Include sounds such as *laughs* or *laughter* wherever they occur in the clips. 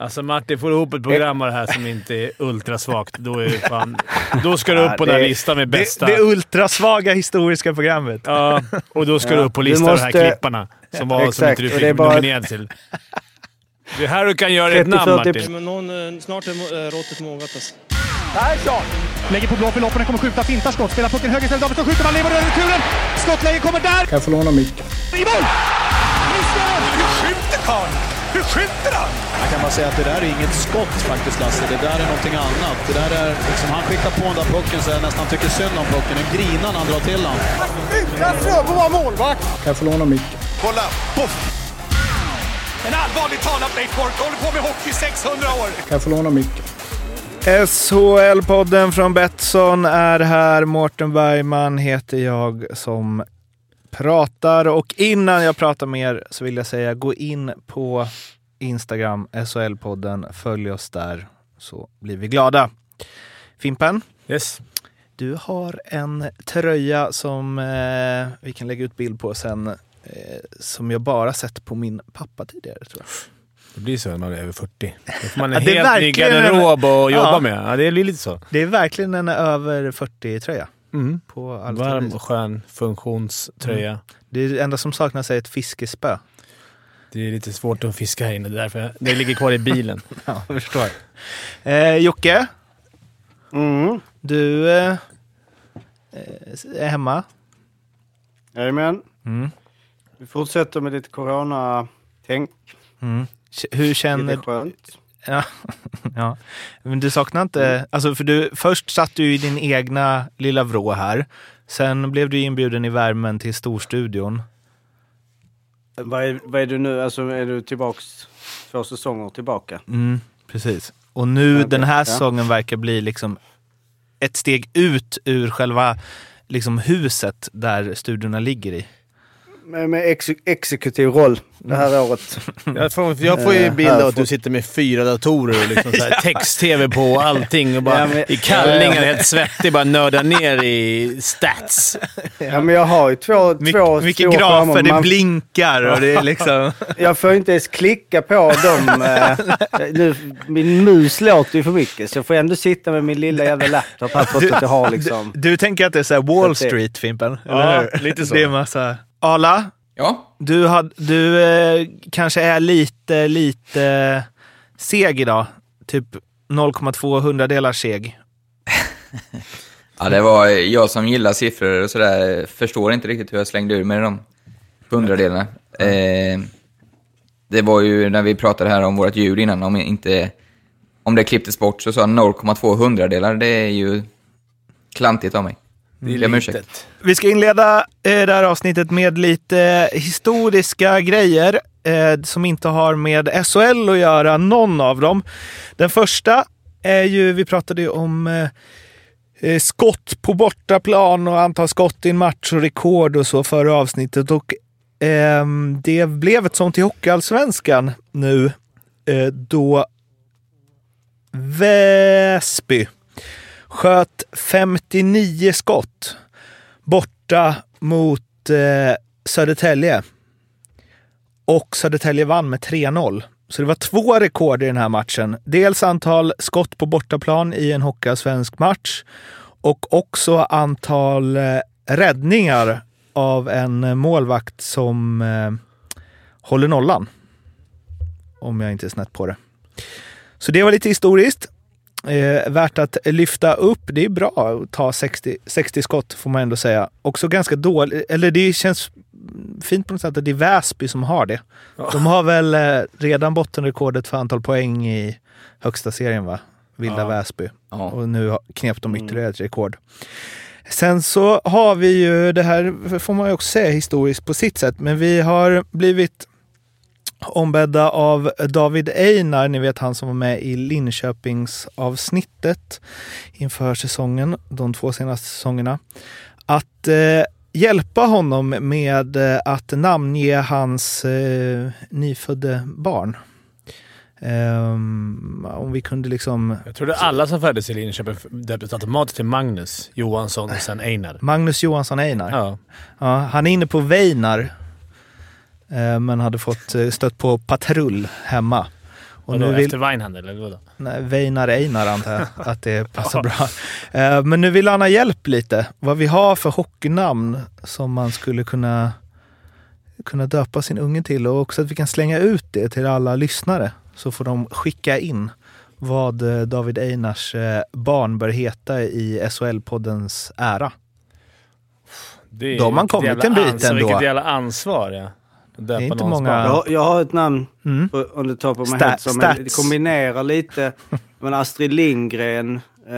Alltså Martin, får du ihop ett program av det här som inte är ultrasvagt, då, är fan, då ska du upp på den här listan med bästa... Det, det ultrasvaga historiska programmet. Ja, och då ska Ja, du upp på listan av de måste- här klipparna som, var, som Exakt, inte du fick det är bara- nominerad till. Det är här du kan göra ett 30, namn 40 Martin. Men någon, eh, snart är eh, råttet mogat alltså. Lägger på blå för loppen, kommer skjuta, fintar skott, spelar pucken höger istället, Davidsson skjuter, man lever över returen! Skottläge kommer där! Kan jag få låna micken? I mål! Missar! Hur skjuter karln? Hur skjuter han? Jag kan bara säga att det där är inget skott faktiskt Lasse. Det där är någonting annat. Det där är liksom, han skickar på den där pucken så jag nästan tycker synd om pucken. Den grinar när han drar till den. Utan Fröbo var målvakt! Kan jag få låna micken? Kolla! Poff! En allvarligt talat Leif Boork, håller på med hockey i 600 år! Kan jag få låna micken? SHL-podden från Betsson är här. Mårten Bergman heter jag som pratar. Och innan jag pratar mer så vill jag säga gå in på Instagram, SHL-podden. Följ oss där så blir vi glada. Fimpen, Yes. du har en tröja som eh, vi kan lägga ut bild på sen. Eh, som jag bara sett på min pappa tidigare tror jag. Det blir så när man är över 40. Då får man Ja, en det är helt ny garderob att jobba Ja. med. Ja, det blir lite så. Det är verkligen en över 40-tröja. Mm. Varm skön funktionströja. Det är det enda som saknas är ett fiskespö. Det är lite svårt att fiska här inne, därför det ligger kvar i bilen. *laughs* Ja, jag förstår. Eh, Jocke, Mm. du eh, är hemma. Jajamän. Mm. Vi fortsätter med lite corona-tänk. Mm. Hur känner skönt. Ja. *laughs* ja. Men du saknar inte... Alltså för du, först satt du i din egna lilla vrå här. Sen blev du inbjuden i värmen till storstudion. Vad är, vad är du nu? Alltså är du tillbaks två säsonger tillbaka? Mm, precis. Och nu Okej, den här ja. säsongen verkar bli liksom ett steg ut ur själva liksom huset där studiorna ligger i. Med, med ex, exekutiv roll det här året. *laughs* Jag får, jag får ju Eh, bild här av att du sitter med fyra datorer och liksom *laughs* text-tv på och allting och bara Ja, men- i kallingar, Ja, ja. helt svettig, bara nördar ner i stats. *laughs* Ja men jag har ju två, My, två mycket grafer, skärmar. det Man- blinkar och det är liksom... Jag får inte ens klicka på dem. eh, nu, min mus låter ju för mycket så jag får ändå sitta med min lilla jävla laptop här trots att jag har liksom... Du tänker att det är så här Wall Street, Fimpen? Ja, lite så. Det är massa... Ala, Ja, du, had, du eh, kanske är lite, lite seg idag. Typ 0,2 hundradelar seg. *laughs* ja, det var jag som gillar siffror och sådär. Förstår inte riktigt hur jag slängde ur mig de hundradelarna. Eh, det var ju när vi pratade här om vårt ljud innan, om, inte, om det klipptes bort så sa jag 0,2 hundradelar. Det är ju klantigt av mig. Det är ursäkt. litet. Vi ska inleda eh, det här avsnittet med lite historiska grejer eh, som inte har med SHL att göra, någon av dem. Den första är ju, vi pratade ju om eh, skott på bortaplan och antal skott i en match och rekord och så förra avsnittet. Och ehm, det blev ett sånt i Hockeyallsvenskan nu då Väsby sköt 59 skott borta mot eh, Södertälje. Och Södertälje vann med 3-0. Så det var två rekord i den här matchen. Dels antal skott på bortaplan i en hockeyallsvensk match och också antal eh, räddningar av en målvakt som eh, håller nollan. Om jag inte är snett på det. Så det var lite historiskt. Eh, värt att lyfta upp. Det är bra att ta 60, 60 skott får man ändå säga. Också ganska dåligt, eller det känns fint på något sätt att det är Väsby som har det. De har väl eh, redan bottenrekordet för antal poäng i högsta serien va? Vilda Ja. Väsby. Ja. Och nu knep de ytterligare ett rekord. Sen så har vi ju, det här får man ju också säga historiskt på sitt sätt, men vi har blivit ombedda av David Einar, ni vet han som var med i Linköpingsavsnittet inför säsongen, de två senaste säsongerna, att eh, hjälpa honom med eh, att namnge hans eh, nyfödde barn. Ehm, om vi kunde liksom... Jag trodde alla som föddes i Linköping döptes automatiskt till Magnus Johansson och sen Einar. Magnus Johansson Einar. Ja. Ja, han är inne på Weinar, men hade fått eh, stött på patrull hemma. Och Vadå, nu vill, Efter Weinhandel eller vadå? nej, Weinar Einar antar jag *laughs* att det passar bra. Eh, Men nu vill han ha hjälp lite. Vad vi har för hockeynamn som man skulle kunna, kunna döpa sin unge till och också att vi kan slänga ut det till alla lyssnare. Så får de skicka in vad eh, David Einars eh, barn bör heta i SHL-poddens ära. Det är Då har man kommit en bit ändå. Vilket jävla ansvar ja. Det är inte många- barn. Jag, jag har ett namn Mm. på, on the top of my Sta- head som kombinerar lite. *laughs* Men Astrid Lindgren eh,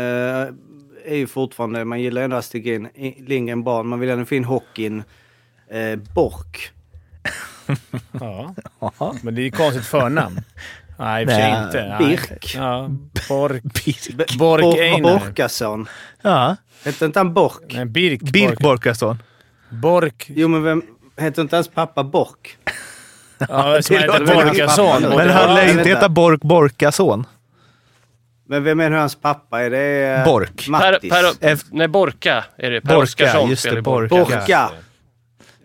är ju fortfarande, man gillar ändå Astrid Lindgren, barn. Man vill ändå få in hockeyn. Eh, Bork. *laughs* Ja. Men det är ju konstigt förnamn. Nej, i och för sig Nej, inte. Nej. Birk. Ja, Bork. Birk. Bork Bor- Einar. Borkason. Ja, Hette inte han Bork? Nej, Birk. Birk Bork. Borkason. Bork. Jo men vem, hette inte hans pappa Bork? *laughs* Ja, *laughs* det heter Borkason. Men han lär inte heta. Bork Borkason. Men vem är hans pappa? Är det eh, Bork. Per, Mattis? per, Ef- nej, Borka är det. Per Borka, Oskarsson just det, Borka. Borka.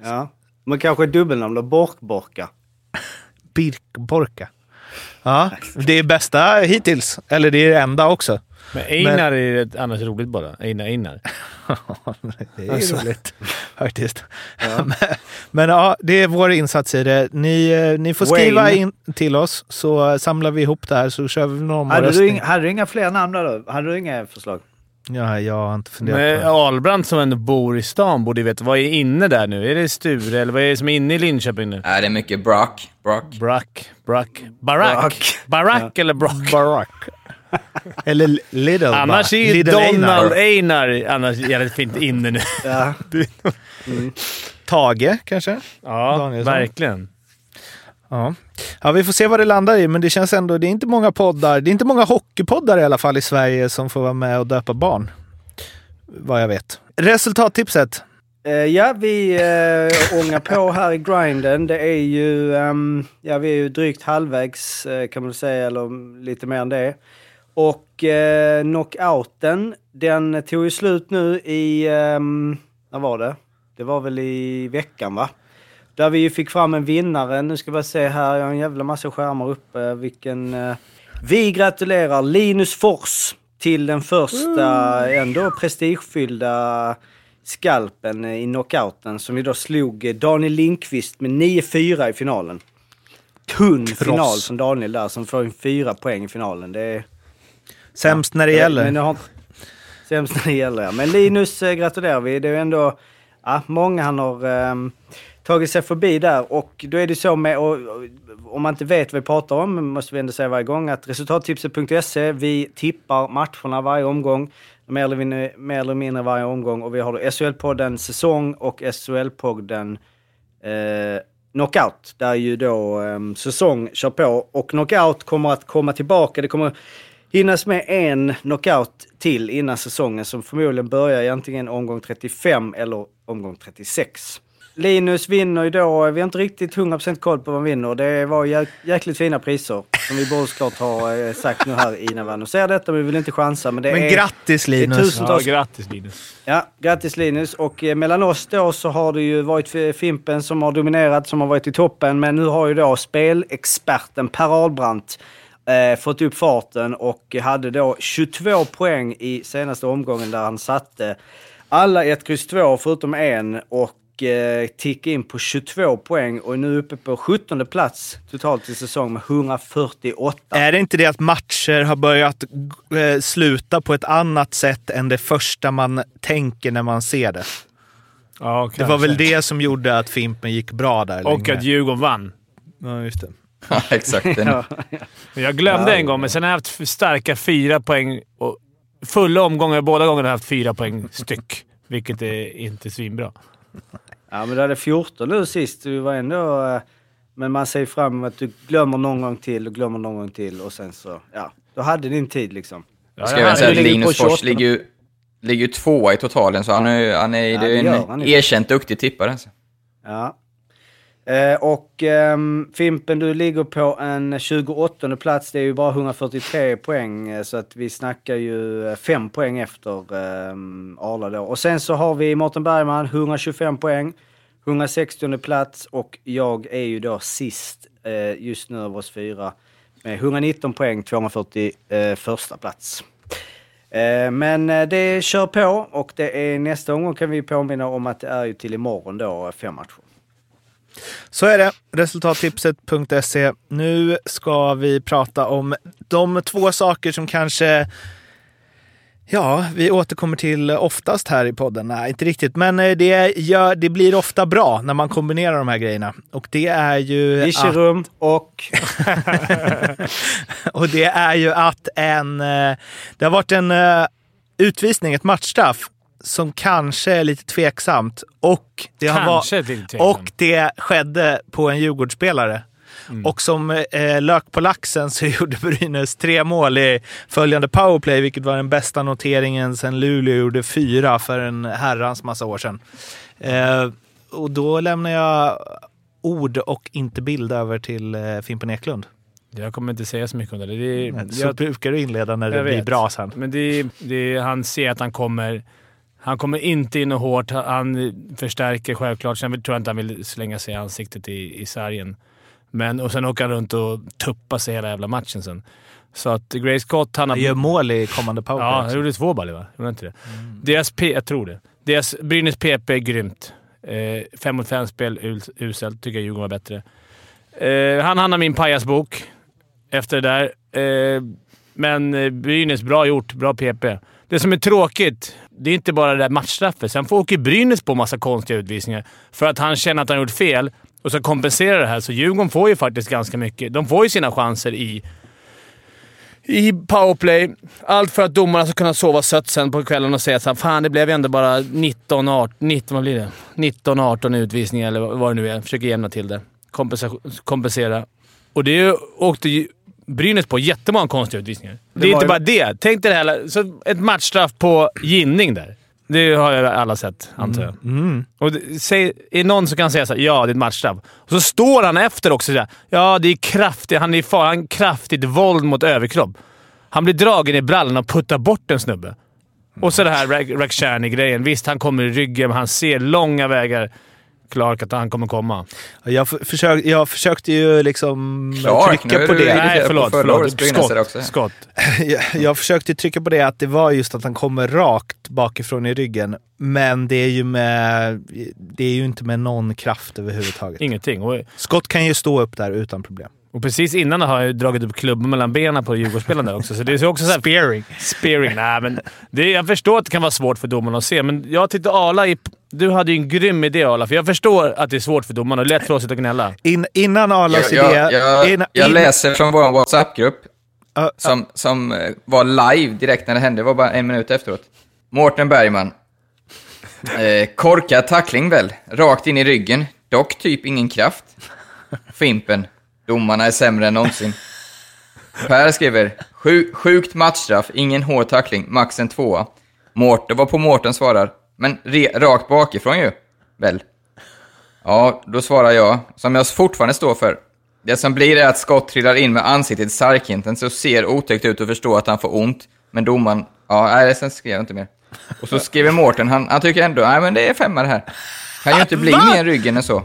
Ja. Men kanske dubbelnamn då? Bork-Borka. Birk Borka. Ja, det är bästa hittills. Eller det är det enda också. Men Einar är ett annars roligt bara. Einar Einar. *laughs* Det är *laughs* roligt faktiskt. *laughs* men, men ja, det är vår insats i det. Ni, eh, ni får skriva Wayne. in till oss så samlar vi ihop det här så kör vi någon Hade du, omröstning. inga, hade du inga fler namn då? Hade du inga förslag? Ja, jag har inte funderat Men på det. Ahlbrandt som ändå bor i stan borde ju veta. Vad är inne där nu? Är det Sture eller vad är det som är inne i Linköping nu? Nej, det är mycket Brock. Brock. Brack? Brack? Barack? Brack. Barack eller Brock? Barack. *laughs* Eller Little. Annars är ju Donald Einar. Einar annars jävligt fint inne nu. Ja. Tage kanske? Ja, Danielsson. verkligen. Ja. ja, vi får se vad det landar i, men det känns ändå, det är inte många poddar, det är inte många hockeypoddar i alla fall i Sverige som får vara med och döpa barn. Vad jag vet. Resultattipset. Eh, ja, vi uh, ångar på här i grinden. Det är ju, ehm, ja vi är ju drygt halvvägs eh, kan man säga, eller lite mer än det. Och uh, knockouten, den tog ju slut nu i, um, när var det? Det var väl i veckan va? Där vi ju fick fram en vinnare. Nu ska vi se här, jag har en jävla massa skärmar uppe. Vilken... eh, vi gratulerar Linus Fors till den första ändå prestigefyllda skalpen i knockouten som vi då slog eh, Daniel Lindqvist med 9-4 i finalen. Tunn final från Daniel där som får en fyra poäng i finalen. Det är... Sämst när det gäller. Men har... Sämst när det gäller, ja. Men Linus eh, gratulerar vi. Det är ju ändå ja, många han har ehm, tagit sig förbi där. Och då är det så med, och, om man inte vet vad vi pratar om, måste vi ändå säga varje gång, att resultattipset.se, vi tippar matcherna varje omgång. Mer eller, mindre, mer eller mindre varje omgång. Och vi har då SHL-podden Säsong och SHL-podden eh, Knockout. Där ju då eh, Säsong kör på. Och Knockout kommer att komma tillbaka. Det kommer hinnas med en knockout till innan säsongen som förmodligen börjar i antingen omgång 35 eller omgång 36. Linus vinner ju då, vi har inte riktigt 100% koll på vad han vinner. Det var jä- jäkligt fina priser som vi borde såklart ha eh, sagt nu här innan vi annonserar detta, men vi vill inte chansa. Men, det Men är, grattis det är Linus! Ja, tusentals grattis Linus. Ja, grattis Linus. Och eh, mellan oss då så har det ju varit Fimpen som har dominerat, som har varit i toppen. Men nu har ju då spelexperten Per Ahlbrandt eh, fått upp farten och hade då 22 poäng i senaste omgången där han satte alla 1, X, 2 förutom en och eh, tickade in på 22 poäng och är nu uppe på 17 plats totalt i säsong med 148. Är det inte det att matcher har börjat eh, sluta på ett annat sätt än det första man tänker när man ser det? Ja, Det var väl det som gjorde att Fimpen gick bra där Och länge. att Djurgården vann. Ja, just det. *laughs* Ja, exakt. Ja. Men Jag glömde en gång, men sen har jag haft starka fyra poäng. Och fulla omgångar båda gångerna har jag haft fyra poäng styck, vilket är inte svinbra. Ja, men du hade 14 nu sist. Du var ändå... eh, Men man ser fram emot att du glömmer någon gång till och glömmer någon gång till och sen så... Ja, du hade din tid liksom. Ja, ska jag säga att Linus Fors 28. ligger ju, ligger ju tvåa i totalen, så han är, han är, Ja, det är gör han en inte. erkänt duktig tippare. Alltså. Ja. Eh, och eh, Fimpen, du ligger på en 28 plats. Det är ju bara 143 poäng, eh, så att vi snackar ju eh, 5 poäng efter eh, Arla då. Och sen så har vi Mårten Bergman, 125 poäng. 160 plats och jag är ju då sist eh, just nu av oss fyra med 119 poäng, 241 eh, plats. Eh, men det kör på och det är nästa gång kan vi påminna om att det är ju till imorgon då, fem matcher. Så är det. Resultattipset.se. Nu ska vi prata om de två saker som kanske Ja, vi återkommer till oftast här i podden. Nej, inte riktigt. Men eh, det, gör, det blir ofta bra när man kombinerar de här grejerna. Och det är ju... Virserum och... *laughs* och det är ju att en... eh, Det har varit en eh, utvisning, ett matchstraff, som kanske är lite tveksamt. Och det, har Kanske var, lite tveksamt. och det skedde på en Djurgårdsspelare. Mm. Och som eh, lök på laxen så *laughs* gjorde Brynäs tre mål i följande powerplay, vilket var den bästa noteringen sedan Luleå gjorde fyra för en herrans massa år sedan. Eh, och då lämnar jag ord och inte bild över till eh, Fimpen Eklund. Jag kommer inte säga så mycket om det. det är, Så jag, brukar du inleda när det blir vet. bra sen. Men det, det, han ser att han kommer... Han kommer inte in och hårt. Han, förstärker självklart. Sen tror jag inte han vill slänga sig i ansiktet i, i sargen. Men, och sen åker han runt och tuppar sig hela jävla matchen sen. Så att Gray Scott, han har... Gör mål i kommande powerplay. Ja, han gjorde två baller va? Gjorde inte det? Deras P, jag tror det. Deras Brynäs PP är grymt. Eh, fem mot fem-spel us- uselt. Tycker jag Djurgården var bättre. Eh, han hamnar min pajasbok efter det där. Eh, men eh, Brynäs, bra gjort. Bra PP. Det som är tråkigt, det är inte bara det där matchstraffet. Sen får åker Brynäs på massa konstiga utvisningar för att han känner att han har gjort fel och ska kompensera det här. Så Djurgården får ju faktiskt ganska mycket. De får ju sina chanser i i powerplay. Allt för att domarna ska kunna sova sött sen på kvällen och säga att fan det blev ju ändå bara 19, 18, 19, vad blir det? 19, 18 utvisningar eller vad det nu är. Försöker jämna till det. Kompensa- kompensera. Och det åkte ju Brynäs på jättemånga konstiga utvisningar. Det, är var inte ju- bara det. Tänk dig det här. Så ett matchstraff på Ginning där. Det har ju alla sett, antar jag. Och det, säg, är någon som kan säga såhär, ja det är ett matchstraff. Och så står han efter också såhär, ja det är kraftigt, han är far, han har kraftigt våld mot överkropp. Han blir dragen i brallan och puttar bort en snubbe. Och så det här Ra- Rakhshani-grejen. Visst, han kommer i ryggen, men han ser långa vägar Clark att han kommer komma. Jag, försök, jag försökte ju liksom Clark, trycka på det. Nej, förlåt, Brynäsare också. Skott. *laughs* Jag, jag försökte trycka på det att det var just att han kommer rakt bakifrån i ryggen. Men det är ju, med, det är ju inte med någon kraft överhuvudtaget. Ingenting. Skott kan ju stå upp där utan problem. Och precis innan har jag dragit upp klubban mellan benen på Djurgårdsspelaren där också. Så det är så också så här, Spearing. Spearing. Nej, men det, jag förstår att det kan vara svårt för domarna att se, men jag tyckte Arla... I, du hade ju en grym idé Arla, för jag förstår att det är svårt för domarna och lätt för oss att gnälla. In, innan Arlas Jag, jag, idé... jag, in, jag läser från vår WhatsApp-grupp, Ja, som, som eh, var live direkt när det hände. Det var bara en minut efteråt. Mårten Bergman. *laughs* Eh, korkad tackling väl? Rakt in i ryggen. Dock typ ingen kraft. Fimpen. Domarna är sämre än någonsin. *laughs* Per skriver, "Sju- sjukt matchstraff, ingen hård tackling, max en tvåa. Mårten var på Mårten svarar, men re, rakt bakifrån ju. Väl? Ja, då svarar jag, som jag fortfarande står för. Det som blir är att skott trillar in med ansiktet i sargkanten så ser otäckt ut och förstår att han får ont. Men domaren, ja, nej, sen skrev jag inte mer. Och så skriver Mårten, han, han tycker ändå, nej men det är femma det här. Kan ju inte bli mer ryggen än så.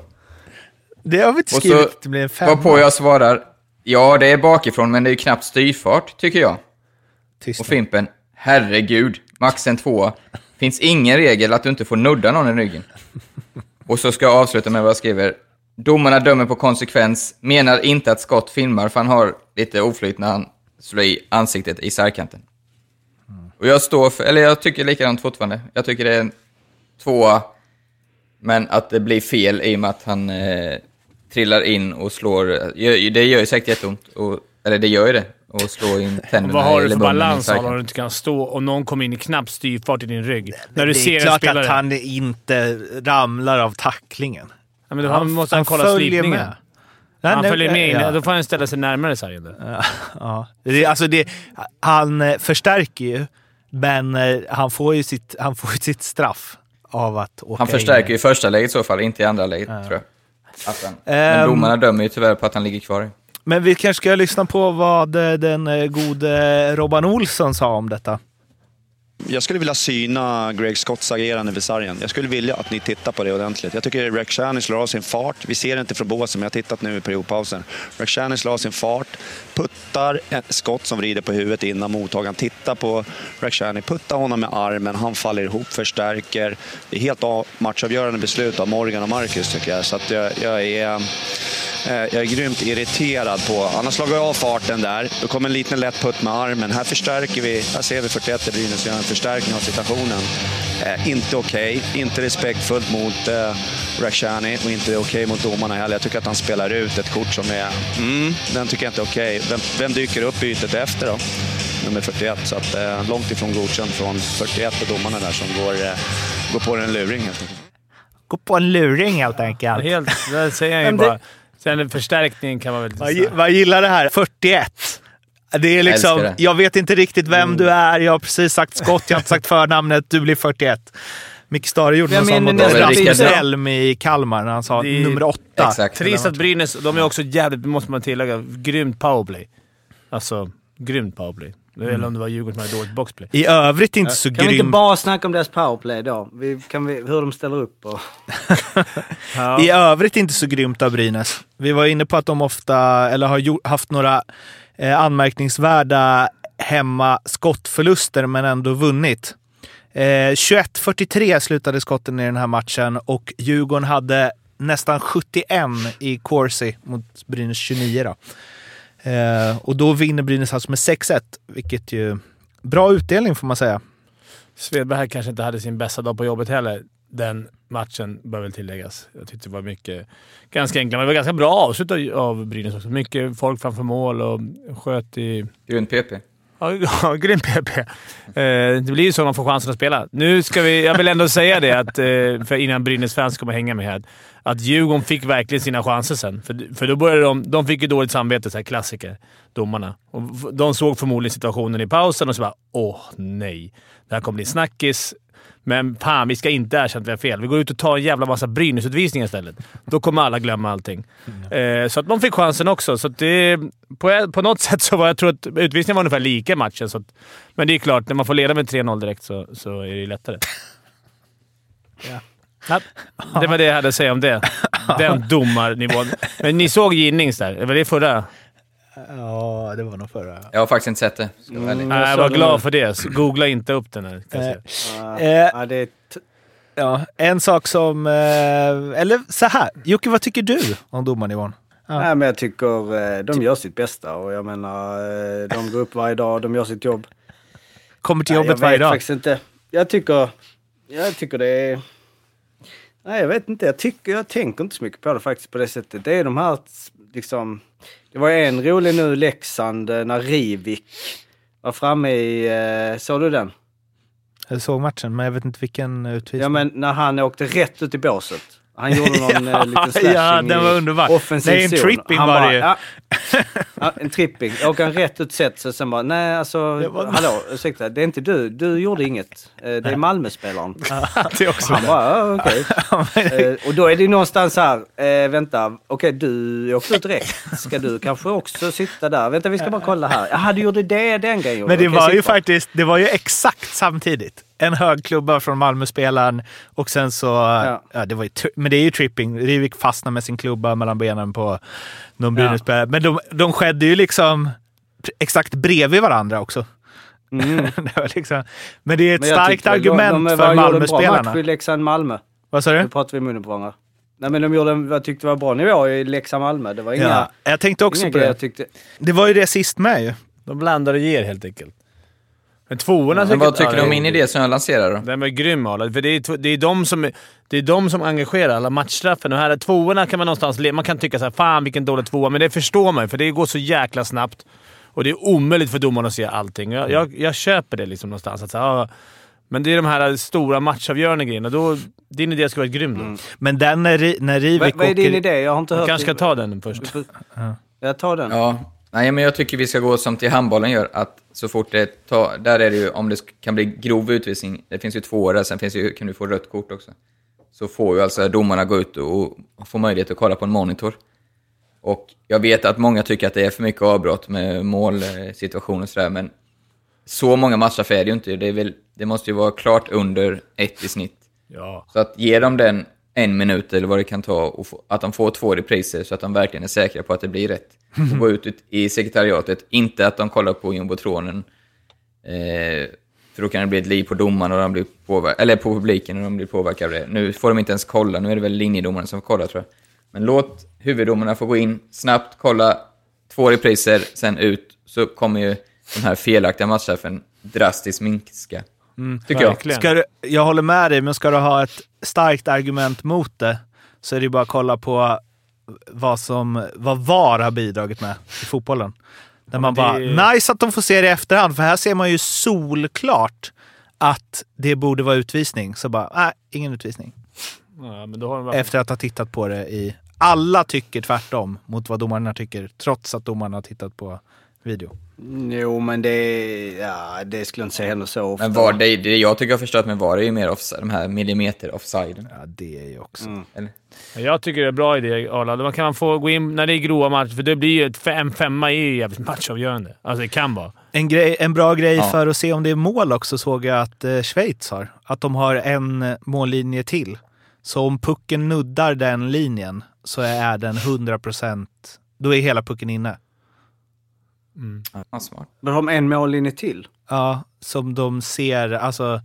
Det har vi inte Och skrivit. så det blir en femma. varpå jag svarar, ja det är bakifrån men det är ju knappt styrfart, tycker jag. Tyst Och. Fimpen, herregud, max en tvåa. Finns ingen regel att du inte får nudda någon i ryggen. Och så ska jag avsluta med vad jag skriver. Domarna dömer på konsekvens, menar inte att Scott filmar för han har lite oflyt när han slår i ansiktet i särkanten. Och jag står för, eller jag tycker likadant fortfarande. Jag tycker det är en tvåa, men att det blir fel i och med att han eh, trillar in och slår. Det gör ju säkert jätteont, och, eller det gör ju det. Och slå in tänderna Vad har du för balans om du inte kan stå och någon kommer in i knapp styrfart i din rygg? När du det ser är klart spelare. att han inte ramlar av tacklingen. ja, men då han, måste han kolla följer slipningen. med. Han nej, följer med in. ja. Då får han ställa sig närmare sargen. Ja, *laughs* ja. Det, är- alltså det, han eh, förstärker ju, men eh, han får ju sitt, han får sitt straff av att åka Han in. förstärker ju i första läget i så fall, inte i andra läget tror jag. Att han, men Ehm. domarna dömer ju tyvärr på att han ligger kvar. Men vi kanske ska lyssna på vad eh, den eh, gode Robban Olsson sa om detta. Jag skulle vilja syna Greg Scotts agerande vid sargen. Jag skulle vilja att ni tittar på det ordentligt. Jag tycker Rakhshani slår av sin fart. Vi ser det inte från båsen, men jag har tittat nu i periodpausen. Rakhshani slår av sin fart, puttar ett skott som vrider på huvudet innan mottagaren. Titta på Rakhshani, puttar honom med armen, han faller ihop, förstärker. Det är helt matchavgörande beslut av Morgan och Marcus tycker jag. Så att jag, jag är... Eh, Jag är grymt irriterad på... Han har slagit av farten där. Då kommer en liten lätt putt med armen. Här förstärker vi. Här ser vi 41 i Brynäs gör en förstärkning av situationen. Eh, inte okej. Inte respektfullt mot eh, Rakhshani och inte okej mot domarna heller. Jag tycker att han spelar ut ett kort som är... Mm, den tycker jag inte är okej. Vem, vem dyker upp bytet efter då? Nummer 41. Så att, eh, långt ifrån godkänt från 41 och domarna där som går, eh, går på en luring helt enkelt. Gå på en luring helt enkelt. Helt, det säger jag ju bara. Sen en förstärkning kan man väl... Gi- vad gillar det här? 41. Det är liksom, det. jag vet inte riktigt vem du är. Jag har precis sagt Scott, jag har inte sagt förnamnet. Du blir 41. Micke Stare gjorde någon sån mot Rasmus? Elm i Kalmar när han sa är- nummer åtta. Exakt. Trist att Brynäs, de är också jävligt, måste man tillägga, grymt powerplay. Alltså, grymt powerplay. Eller om det var Djurgården som hade dåligt boxplay. I övrigt inte så Kan vi inte grym. bara snacka om deras powerplay då? Vi, kan vi, hur de ställer upp och... Ja. *laughs* I övrigt inte så grymt av Brynäs. Vi var inne på att de ofta, eller har gjort, haft några eh, anmärkningsvärda hemma skottförluster, men ändå vunnit. Eh, 21-43 slutade skotten i den här matchen och Djurgården hade nästan 71 i Corsi mot Brynäs 29. Då. Eh, och då vinner Brynäs alltså med 6-1, vilket ju... Bra utdelning får man säga. Svedberg kanske inte hade sin bästa dag på jobbet heller. Den matchen bör väl tilläggas. Jag tyckte det var mycket... Ganska enkla, men det var ganska bra avslut av- Brynäs också. Mycket folk framför mål och sköt i... Grund-PP. Ja, *laughs* ja grym PP. Eh, det blir ju så man får chansen att spela. Nu ska vi... Jag vill ändå säga det, att, eh, för innan Brynäs-fans kommer hänga med här, att Djurgården fick verkligen sina chanser sen. För, för då började de... De fick ju dåligt samvete, så här klassiker, domarna. Och de såg förmodligen situationen i pausen och så bara “Åh, nej. Det här kommer bli snackis. Men fan, vi ska inte erkänna att vi har fel. Vi går ut och tar en jävla massa Brynäs-utvisningar istället. Då kommer alla glömma allting. Eh, så att de fick chansen också. Så det, på, på något *laughs* sätt så var jag tror att utvisningen var ungefär lika i matchen. Så att, men det är klart, när man får leda med 3-0 direkt så, så är det ju lättare. *laughs* Ja. Det var det jag hade att säga om det. *laughs* Den domarnivån. Men ni såg Ginnings där. Var det förra? Ja, det var nog förra. Jag har faktiskt inte sett det. ska jag. Nej, jag var glad för det. Så Googla inte upp den här. jag. Eh, Ja, det Ja, en sak som... Eh, eller så här. Jocke, vad tycker du om domarnivån? Ja. Nej, men jag tycker de gör sitt bästa och jag menar, de går upp varje dag, de gör sitt jobb. Kommer till Nej, jobbet jag varje vet dag. faktiskt inte. Jag tycker, jag tycker det är... Nej, jag vet inte. Jag, tycker, jag tänker inte så mycket på det faktiskt på det sättet. Det är de här, liksom... Det var en rolig nu, Leksand, eh, när Rivik var framme i... Eh, såg du den? Jag såg matchen, men jag vet inte vilken utvisning. Ja, men när han åkte rätt ut i båset. Han gjorde någon *laughs* Ja, eh, liten slashing ja, den var underbar. offensiv Nej, en tripping han var bara, det ju. Ja, *laughs* ja, en tripping. Han rätt ut sätt så sen bara, nej alltså, Det var- hallå, ursäkta, det är inte du. Du gjorde inget. Eh, Det är Malmö-spelaren. *laughs* det är också Han bara, ja, okej. Eh, Och då är det någonstans här, vänta, okej du åkte ut direkt. Ska du kanske också sitta där? Vänta, vi ska bara kolla här. Jaha, du gjorde det den grejen. Men det Okej, var ju faktiskt det var ju exakt samtidigt. En högklubba från Malmöspelaren och sen så... Ja. det var ju, men det är ju tripping. Rivik fastnar med sin klubba mellan benen på någon Ja. Brynässpelare. Men de, de skedde ju liksom exakt bredvid varandra också. *laughs* det var liksom, men det är ett Men starkt argument de, de, för en bra Malmöspelarna. match i Leksand-Malmö. Vad sa Nu du? pratar vi i munnen på varandra. Nej men de gjorde en, jag tyckte det var bra nivå i Leksand-Malmö. Det var inga, Ja, jag tänkte också på det. jag tyckte. Det var ju det sist med ju. De blandar och ger helt enkelt. Men tvåorna... Men vad tycker ja, du om det- min idé som jag lanserar då? Den är grym Arla. För det är, det, är de som, det är de som engagerar alla matchstraffen. Och här är tvåorna kan man någonstans... Man kan tycka så här, fan vilken dålig tvåa, men det förstår man för det går så jäkla snabbt. Och det är omöjligt för domaren att se allting. Jag, jag, jag köper det liksom någonstans. Att, så, här, ja, men det är de här stora matchavgörande grejerna. Då, din idé skulle vara grym då. Men den när, när Rivik Vad, är din idé? Jag har inte hört... kanske ska ta den först. Jag tar den. Ja, nej men jag tycker vi ska gå som till handbollen gör, att så fort det tar, där är det ju, om det kan bli grov utvisning, det finns ju två år där, sen finns ju, kan du få rött kort också. Så får ju alltså domarna gå ut och, och få möjlighet att kolla på en monitor. Och jag vet att många tycker att det är för mycket avbrott med målsituationer och sådär, men så många matcher är det ju inte. Det, väl, det måste ju vara klart under ett i snitt. Ja. Så att ge dem den en minut eller vad det kan ta, och få, att de får två repriser så att de verkligen är säkra på att det blir rätt. Och gå ut i sekretariatet, inte att de kollar på jumbotronen. Eh, för då kan det bli ett liv på domaren och de blir påver- eller på publiken och de blir påverkade av det. Nu får de inte ens kolla, nu är det väl linjedomaren som får kolla tror jag. Men låt huvuddomarna få gå in, snabbt kolla två repriser, sen ut, så kommer ju den här felaktiga matchchefen drastiskt minska. Tycker jag. Ska du, jag håller med dig, men ska du ha ett starkt argument mot det så är det bara att kolla på vad, som, vad VAR har bidragit med i fotbollen. Där man det bara, är- nice att de får se det i efterhand, för här ser man ju solklart att det borde vara utvisning. Så bara, nej, ingen utvisning. Ja, men då har de bara... Efter att ha tittat på det i... Alla tycker tvärtom mot vad domarna tycker, trots att domarna har tittat på video. Jo, men det, ja, det skulle jag inte säga heller så ofta. Men var, det, det jag tycker jag har förstått med VAR är ju mer offside, de här millimeter offsiden. Ja, det är ju också... Mm. Eller? Jag tycker det är en bra idé, Arla. Man kan få gå in när det är grova matcher, för det blir ju ett fem, femma ju jävligt matchavgörande. Alltså det kan vara. En, grej, en bra grej Ja. för att se om det är mål också såg jag att eh, Schweiz har. Att de har en eh, mållinje till. Så om pucken nuddar den linjen så är den 100%. Då är hela pucken inne. Ja, smart. Men har de en mållinje till? Ja, som de ser, alltså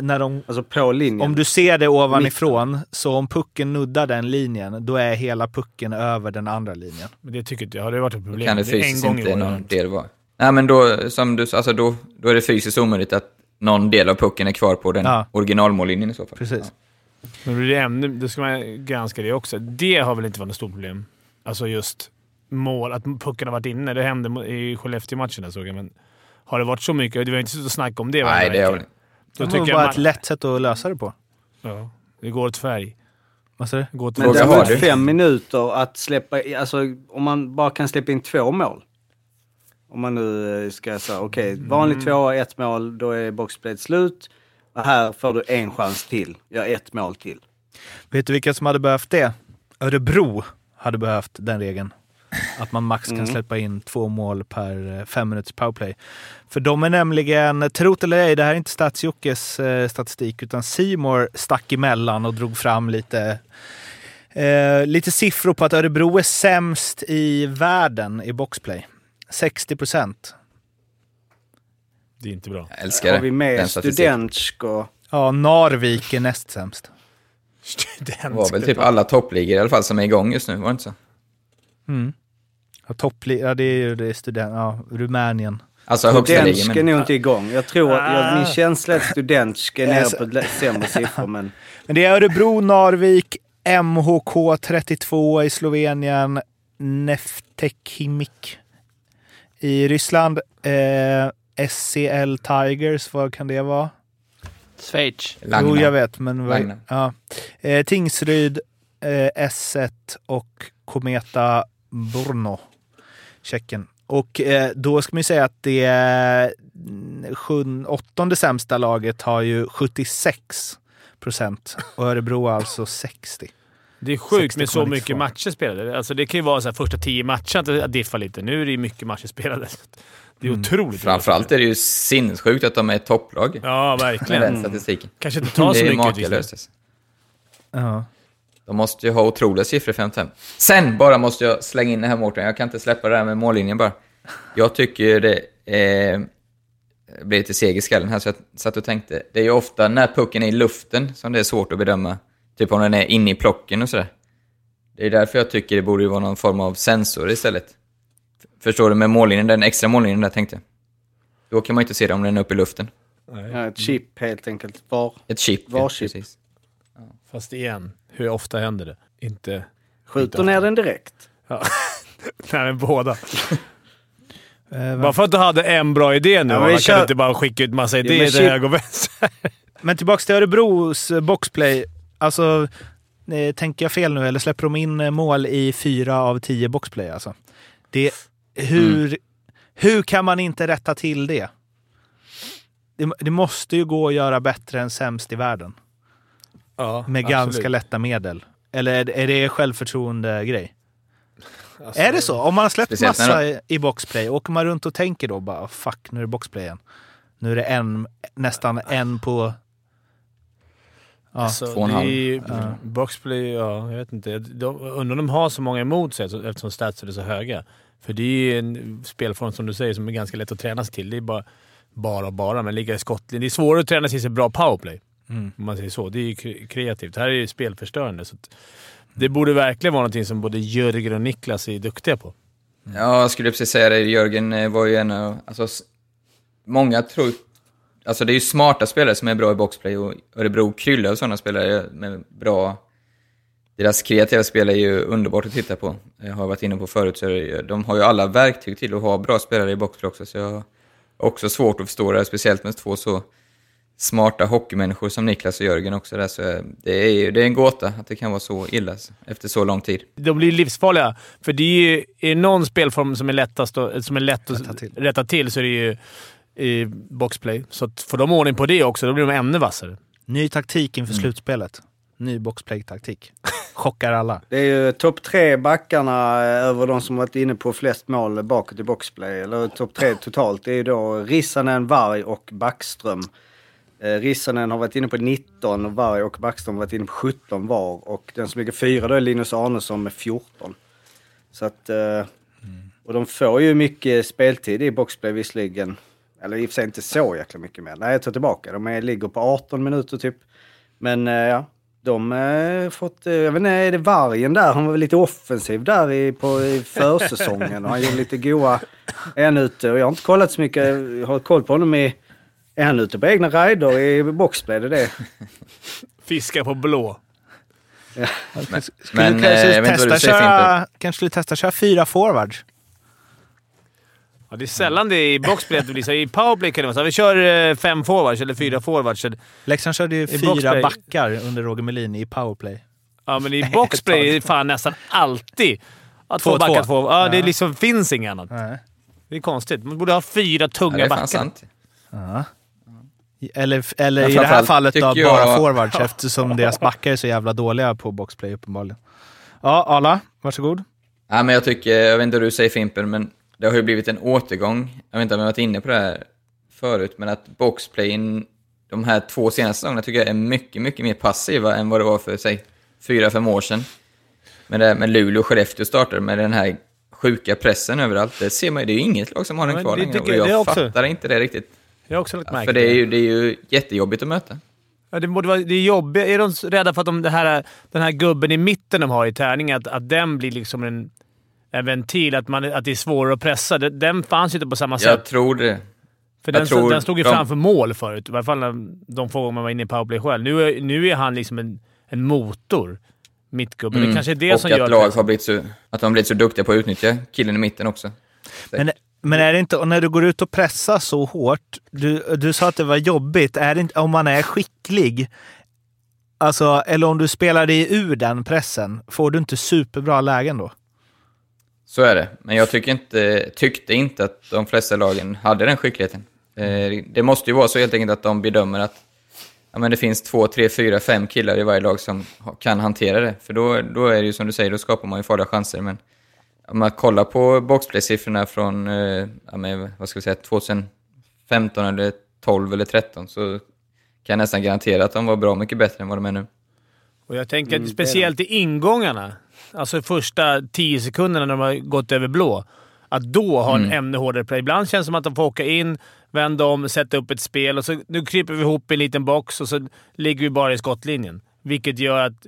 när de, Alltså på linjen? om du ser det ovanifrån, så om pucken nuddar den linjen, då är hela pucken över den andra linjen. Men det tycker inte jag. Har det varit ett problem? Kan det är en fysiskt gång inte någon del vara? Nej, men då, som du alltså då, då är det fysiskt omöjligt att någon del av pucken är kvar på den Ja. originalmållinjen i så fall. Precis. Men då är det ännu, då ska man granska det också. Det har väl inte varit något stort problem? Alltså just mål, att pucken har varit inne. Det hände i Skellefteå-matchen såg jag, men har det varit så mycket? Det var inte så att snacka om det Nej, det har Det var jag bara man, ett lätt sätt att lösa det på. Ja, det går åt färg. Vad sa du? Det går åt Men däremot har du? fem minuter att släppa alltså om man bara kan släppa in två mål. Om man nu eh, ska säga, okej, Mm. vanlig tvåa, ett mål, då är boxplayet slut. Och här får du en chans till. Gör ett mål till. Vet du vilka som hade behövt det? Örebro hade behövt den regeln. Att man max kan släppa in två mål per eh, fem minuters powerplay. För de är nämligen, tro det eller ej, det här är inte Stadsjockes eh, statistik, utan Simor stack emellan och drog fram lite, eh, lite siffror på att Örebro är sämst i världen i boxplay. 60 procent. Det är inte bra. Jag älskar Har vi det. med. Studentsk och... Ja, Narvik är näst sämst. *laughs* Det var väl typ alla toppligor i alla fall som är igång just nu, var det inte så? Mm. Ja, toppli- ja, det är ju det är student, ja, Rumänien. Alltså högsta ligan. Studentsk är Men... nog inte igång. Jag tror, jag, min Ah. känsla är att Studentsk är nere Alltså- på sämre siffror, men... Men det är Örebro, Narvik, MHK 32 i Slovenien, Neftekimik i Ryssland, eh, SCL Tigers, vad kan det vara? Schweiz. Langna. Jo, jag vet, men... vad- Langna. Ja. Eh, Tingsryd, eh, S1 och Kometa Brno, Tjeckien. Och eh, då ska man ju säga att det eh, sjun, åttonde sämsta laget har ju 76 procent och Örebro alltså 60. Det är sjukt med så 60,92. mycket matcher spelade. Alltså det kan ju vara så här första tio matcherna att det diffar lite. Nu är det ju mycket matcher spelade. Det är Mm. otroligt. Framförallt är det ju sinnessjukt att de är ett topplag Ja, med verkligen. den statistiken. Kanske inte tar så det är mycket makalöst. alltså. Ja. De måste ju ha otroliga siffror 55. Sen bara måste jag slänga in det här Mårten, jag kan inte släppa det här med mållinjen bara. Jag tycker det eh, blir lite seg i skallen här så jag satt och tänkte. Det är ju ofta när pucken är i luften som det är svårt att bedöma. Typ om den är inne i plocken och sådär. Det är därför jag tycker det borde ju vara någon form av sensor istället. Förstår du? Med mållinjen, den extra mållinjen där tänkte jag. Då kan man ju inte se det om den är uppe i luften. Ja, ett chip helt enkelt. Var. Ett chip. ja, Varchip. precis. Fast igen, hur ofta händer det? Inte... Skjuter ner den direkt. Ja. *laughs* Nej, men båda. *laughs* Eh, Bara för att du hade en bra idé nu, Ja, man kan kör- inte bara skicka ut massa idéer men till höger och vänster. *laughs* Men tillbaks till Örebros eh, boxplay. Alltså, eh, tänker jag fel nu eller släpper de in eh, mål i fyra av tio boxplay? Alltså? Det, hur, hur kan man inte rätta till det? det? Det måste ju gå att göra bättre än sämst i världen. Ja, Med ganska lätta medel. Eller är, är det självförtroende-grej? Alltså, Är det så? Om man har släppt massa i, i boxplay, åker man runt och tänker då bara fuck, nu är det boxplay igen. Nu är det en, nästan en på... Ja. Alltså, Två och en det halv. är ju- Boxplay, ja, jag vet inte. De, undrar om de har så många emot sig så- eftersom statsen är så höga. För det är ju en spelform, som du säger, som är ganska lätt att träna sig till. Det är bara, bara bara, men ligga i skottlinjen. Det är svårare att träna sig till bra powerplay. Mm. Om man säger så. Det är ju kre- kreativt. Det här är ju spelförstörande. Så det borde verkligen vara någonting som både Jörgen och Niklas är duktiga på. Ja, jag skulle precis säga det. Jörgen eh, var ju en av... Alltså, många tror... Alltså det är ju smarta spelare som är bra i boxplay och Örebro kryllar av sådana spelare med bra... Deras kreativa spel är ju underbart att titta på. Jag har varit inne på förut, så det- de har ju alla verktyg till att ha bra spelare i boxplay också, så jag har också svårt att förstå det speciellt med två så smarta hockeymänniskor som Niklas och Jörgen också. Där, så det är ju det är en gåta att det kan vara så illa efter så lång tid. De blir livsfarliga. För det är ju är någon spelform som är, lättast som är lätt att Rätta till. rätta till så är det ju i boxplay. Så får de ordning på det också, då blir de ännu vassare. Ny taktik inför slutspelet. Ny boxplay-taktik. Chockar alla. *laughs* Det är ju topp tre backarna eh, över de som varit inne på flest mål bakåt i boxplay. Eller topp tre totalt. Det är ju då Rissanen, Varg och Backström. Eh, Rissanen har varit inne på 19 och Varg och Backström har varit inne på 17 var. Och den som ligger fyra då är Linus Arnesson med 14. Så att... Eh, och de får ju mycket speltid i boxplay visserligen. Eller i och för sig inte så jäkla mycket mer. Nej, jag tar tillbaka. De är, ligger på 18 minuter typ. Men eh, ja, de har fått... eh, Jag vet inte, är det Vargen där? Han var väl lite offensiv där i, på, i försäsongen. Och han gjorde lite goa... En ute? Och jag har inte kollat så mycket. Jag har koll på honom i... Är han ute på egna rider i boxplay? Det är det. Fiska på blå. Men, Skulle men du eh, kanske, vad testa köra, kanske skulle testa köra fyra forwards? Ja, det är sällan det är i boxplay att det blir så. I powerplay kan det vara så. Vi kör eh, fem forwards eller fyra forwards. Leksand körde ju I fyra boxplay. backar under Roger Melin i powerplay. Ja, men i *laughs* boxplay är det fan nästan alltid att Två, två backar två. två. Ja, det Ja. liksom finns inget annat. Nej. Det är konstigt. Man borde ha fyra Ja, tunga det är backar. sant. Ja. Eller, eller i det här fallet då, jag- bara forwards eftersom deras backar är så jävla dåliga på boxplay uppenbarligen. Ja, Arla, varsågod. Ja, men jag tycker, jag vet inte vad du säger Fimpen, men det har ju blivit en återgång. Jag vet inte om jag varit inne på det här förut, men att boxplayen de här två senaste säsongerna tycker jag är mycket, mycket mer passiva än vad det var för, säg, fyra, fem år sedan. Men det med Luleå och Skellefteå startade med den här sjuka pressen överallt. Det ser man ju, det är ju inget lag som har den men kvar längre. Och jag- jag fattar inte det riktigt. Jag har också lagt märke För det är, ju, det är ju jättejobbigt att möta. Ja, det, borde vara, det är jobbigt. Är de rädda för att de, det här, den här gubben i mitten de har i tärningen, att, att den blir liksom en, en ventil? Att, man, att det är svårare att pressa? Den, den fanns ju inte på samma Jag sätt. tror det. För jag den, tror den stod ju de- framför mål förut. I varje fall när de få gånger man var inne i powerplay själv. Nu är, nu är han liksom en, en motor, mittgubben. Det kanske är det Mm. och som att gör... lag har blivit så, att de har blivit så duktiga på att utnyttja killen i mitten också. Men, men är det inte, och när du går ut och pressar så hårt, du, du sa att det var jobbigt, är det inte, om man är skicklig, alltså, eller om du spelar dig ur den pressen, får du inte superbra lägen då? Så är det, men jag tycker inte, tyckte inte att de flesta lagen hade den skickligheten. Eh, det måste ju vara så helt enkelt att de bedömer att ja, men det finns två, tre, fyra, fem killar i varje lag som kan hantera det. För då, då är det ju som du säger, då skapar man ju farliga chanser. Men om man kollar på boxplay-siffrorna från, eh, vad ska vi säga, 2015 eller 12 eller 13 så kan jag nästan garantera att de var bra mycket bättre än vad de är nu. Och jag tänker Mm, att speciellt i ingångarna, alltså första tio sekunderna när de har gått över blå, att då ha en Mm. ännu hårdare play. Ibland känns det som att de får åka in, vända om, sätta upp ett spel och så nu kryper vi ihop i en liten box och så ligger vi bara i skottlinjen. Vilket gör att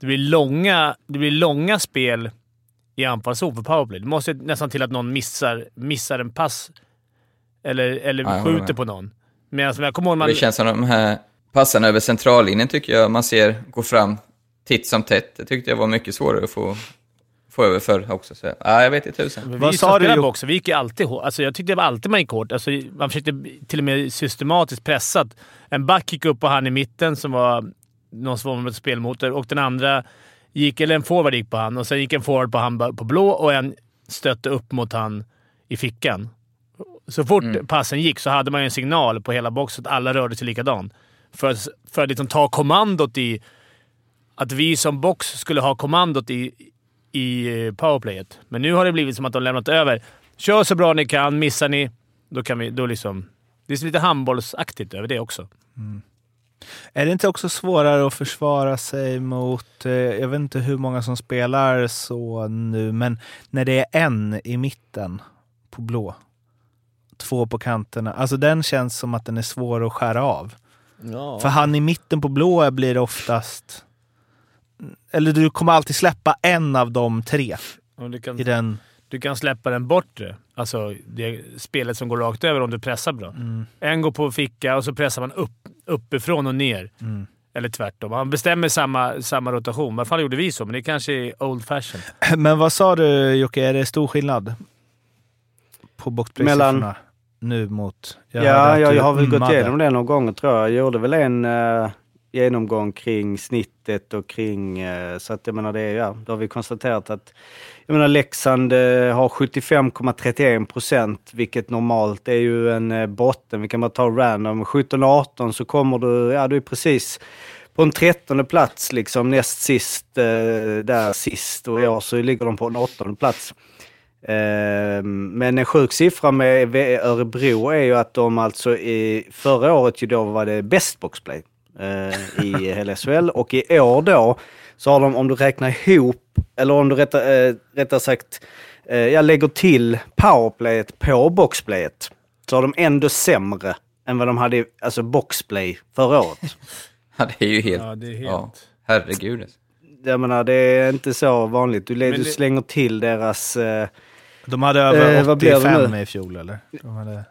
det blir långa, det blir långa spel i anfallszon för powerplay. Det måste nästan till att någon missar, missar en pass eller, eller Ja, skjuter på någon. Medan jag kommer ihåg man... Det känns som de här passarna över centrallinjen tycker jag man ser gå fram titt som tätt. Det tyckte jag var mycket svårare att få, få över förr också. Så, ja, jag vet inte tusan. Vi Vad sa du, box, vi gick ju alltid hårt. Alltså jag tyckte det var alltid man gick hårt. Alltså man försökte till och med systematiskt pressa. En back gick upp på han i mitten som var någon som var med spelmotor och den andra gick, eller en forward gick på han och sen gick en forward på han på blå och en stötte upp mot han i fickan. Så fort Mm. passen gick så hade man en signal på hela boxen att alla rörde sig likadant. För att, för att liksom ta kommandot i... Att vi som box skulle ha kommandot i, i eh, powerplayet. Men nu har det blivit som att de lämnat över. Kör så bra ni kan. Missar ni, då kan vi... Då liksom, det är lite handbollsaktigt över det också. Är det inte också svårare att försvara sig mot, eh, jag vet inte hur många som spelar så nu, men när det är en i mitten på blå, två på kanterna. Alltså den känns som att den är svår att skära av. Ja. För han i mitten på blå blir oftast... Eller du kommer alltid släppa en av de tre kan, i den... du kan släppa den bortre. Alltså det spelet som går rakt över om du pressar bra. En går på ficka och så pressar man upp, uppifrån och ner. Eller tvärtom. Man bestämmer samma, samma rotation. I alla fall gjorde vi så, men det kanske är old fashion. *clears throat* Men vad sa du Jocke, är det stor skillnad på boxplay-siffrorna nu mot... ja, jag, jag har väl gått igenom det några gånger tror jag. Jag gjorde väl en eh, genomgång kring snittet och kring... Eh, så att jag menar, det är, ja, då har vi konstaterat att jag menar, Leksand eh, har 75,31 procent, vilket normalt är ju en eh, botten. Vi kan bara ta random. 17-18 så kommer du, ja du är precis på en trettonde plats, liksom näst sist, där sist. Och i år så ligger de på en åttonde plats. Ehm, men en sjuk siffra med Örebro är ju att de alltså i förra året ju då var det bäst boxplay eh, i hela SHL och i år då så har de, om du räknar ihop, eller om du rättare, eh, rättare sagt, eh, jag lägger till powerplayet på boxplayet, så har de ändå sämre än vad de hade i alltså boxplay förra året. *laughs* Ja, det är ju helt... Ja, det är helt... Ja, herregud. alltså. Jag menar, det är inte så vanligt. Du, du det- slänger till deras... Eh, De hade över Eh, vad blev det 85 nu? i fjol, eller? De hade,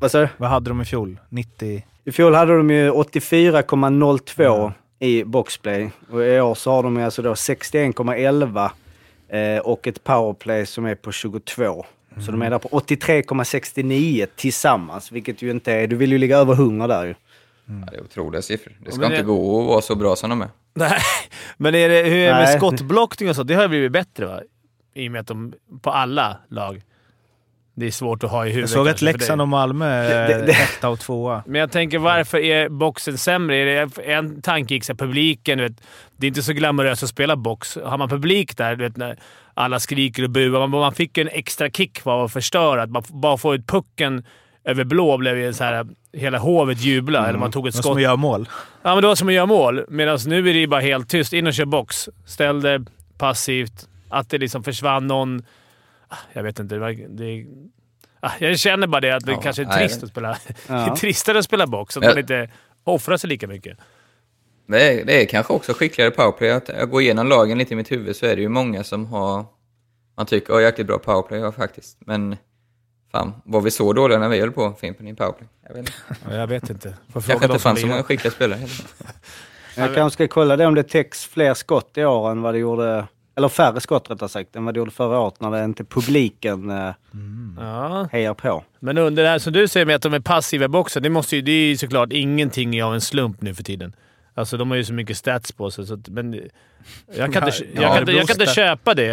vad sa du? vad hade de i fjol? 90? I fjol hade de ju 84,02 i boxplay och i år så har de alltså då 61,11 eh, och ett powerplay som är på 22. Så de är där på 83,69 tillsammans, vilket ju inte är... Du vill ju ligga över 100 där ju. Ja, det är otroliga siffror. Det ska men det- inte gå att vara så bra som de är. Nej, *laughs* men är det, hur är det med skottblockning och så? Det har ju blivit bättre va? I och med att de på alla lag. Det är svårt att ha i Jag huvudet. såg att Leksand och Malmö är Det- det- etta och tvåa. Men jag tänker, varför är boxen sämre? Är det en tanke gick så publiken. Du vet, det är inte så glamoröst att spela box. Har man publik där, du vet, när alla skriker och buar. Man, man fick en extra kick av att förstöra. Att man bara få ut pucken över blå blev ju så här, hela hovet jubla. Eller man tog ett skott. som gör mål. Ja, men det var som att göra mål. Medan nu är det ju bara helt tyst. In och kör box. Ställ det passivt. Att det liksom försvann någon... Ah, Jag vet inte. Det var, det, ah, jag känner bara det att det Ja, kanske är nej, trist det- att spela. Det *laughs* Ja. är tristare att spela box. Att Ja. man inte offrar sig lika mycket. Det är, det är kanske också skickligare powerplay. Att jag går igenom lagen lite i mitt huvud så är det ju många som har... Man tycker har jäkligt bra powerplay, ja, faktiskt. Men fan, var vi så dåliga när vi höll på Fimpen i powerplay? Jag vet inte. Ja, jag vet inte. Får fråga kanske inte fanns så många skickliga spelare. heller. Jag kanske ska kolla det om det täcks fler skott i år än vad det gjorde... Eller färre skott rättare sagt, än vad det gjorde förra året när det inte publiken eh, Ja, hejar på. men under det här som du säger med att de är passiva i boxen. Det, måste ju, det är ju såklart ingenting av en slump nu för tiden. Alltså, de har ju så mycket stats på sig. Så att, men jag kan, inte, *laughs* jag, Ja, kan, inte- jag kan inte köpa det.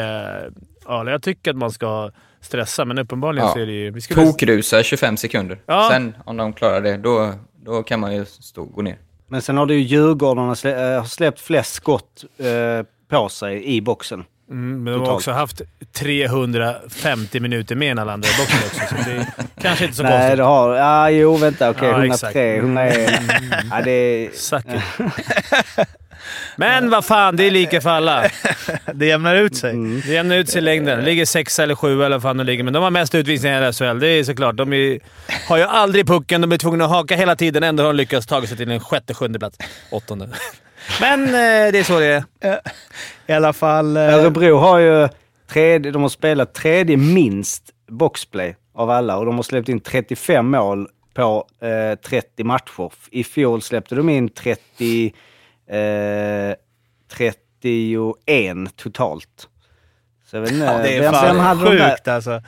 Ja, jag tycker att man ska stressa, men uppenbarligen Ja. så är det ju... Vi skulle, Tokrusa 25 sekunder. Ja. Sen, om de klarar det, då, då kan man ju stå, gå ner. Men sen har det ju Djurgården äh, har släppt flest skott eh, på sig i boxen. mm, men de har också haft 350 minuter mer än alla andra i boxen också, så det är *laughs* kanske inte så Nej, konstigt. det har... Ja, jo, vänta. Okej, Ja, 103, exakt. 101. Ja, det är... Suck. *laughs* Men vad fan, det är lika för alla. *laughs* Det jämnar ut sig. Det jämnar ut sig i längden. Ligger sexa eller sju eller vad fan de ligger, men de har mest utvisningar i SHL. Det är såklart. De är, har ju aldrig pucken. De är tvungna att haka hela tiden. Ändå har de lyckats ta sig till en sjätte, sjunde plats. Åttonde. Men eh, det är så det är. I alla fall... eh, Örebro har ju tredje, de har spelat tredje minst boxplay av alla och de har släppt in 35 mål på eh, 30 matcher. I fjol släppte de in 30, eh, 31 totalt. Så jag vet inte, Ja, det är vem, fan vem hade sjukt alltså.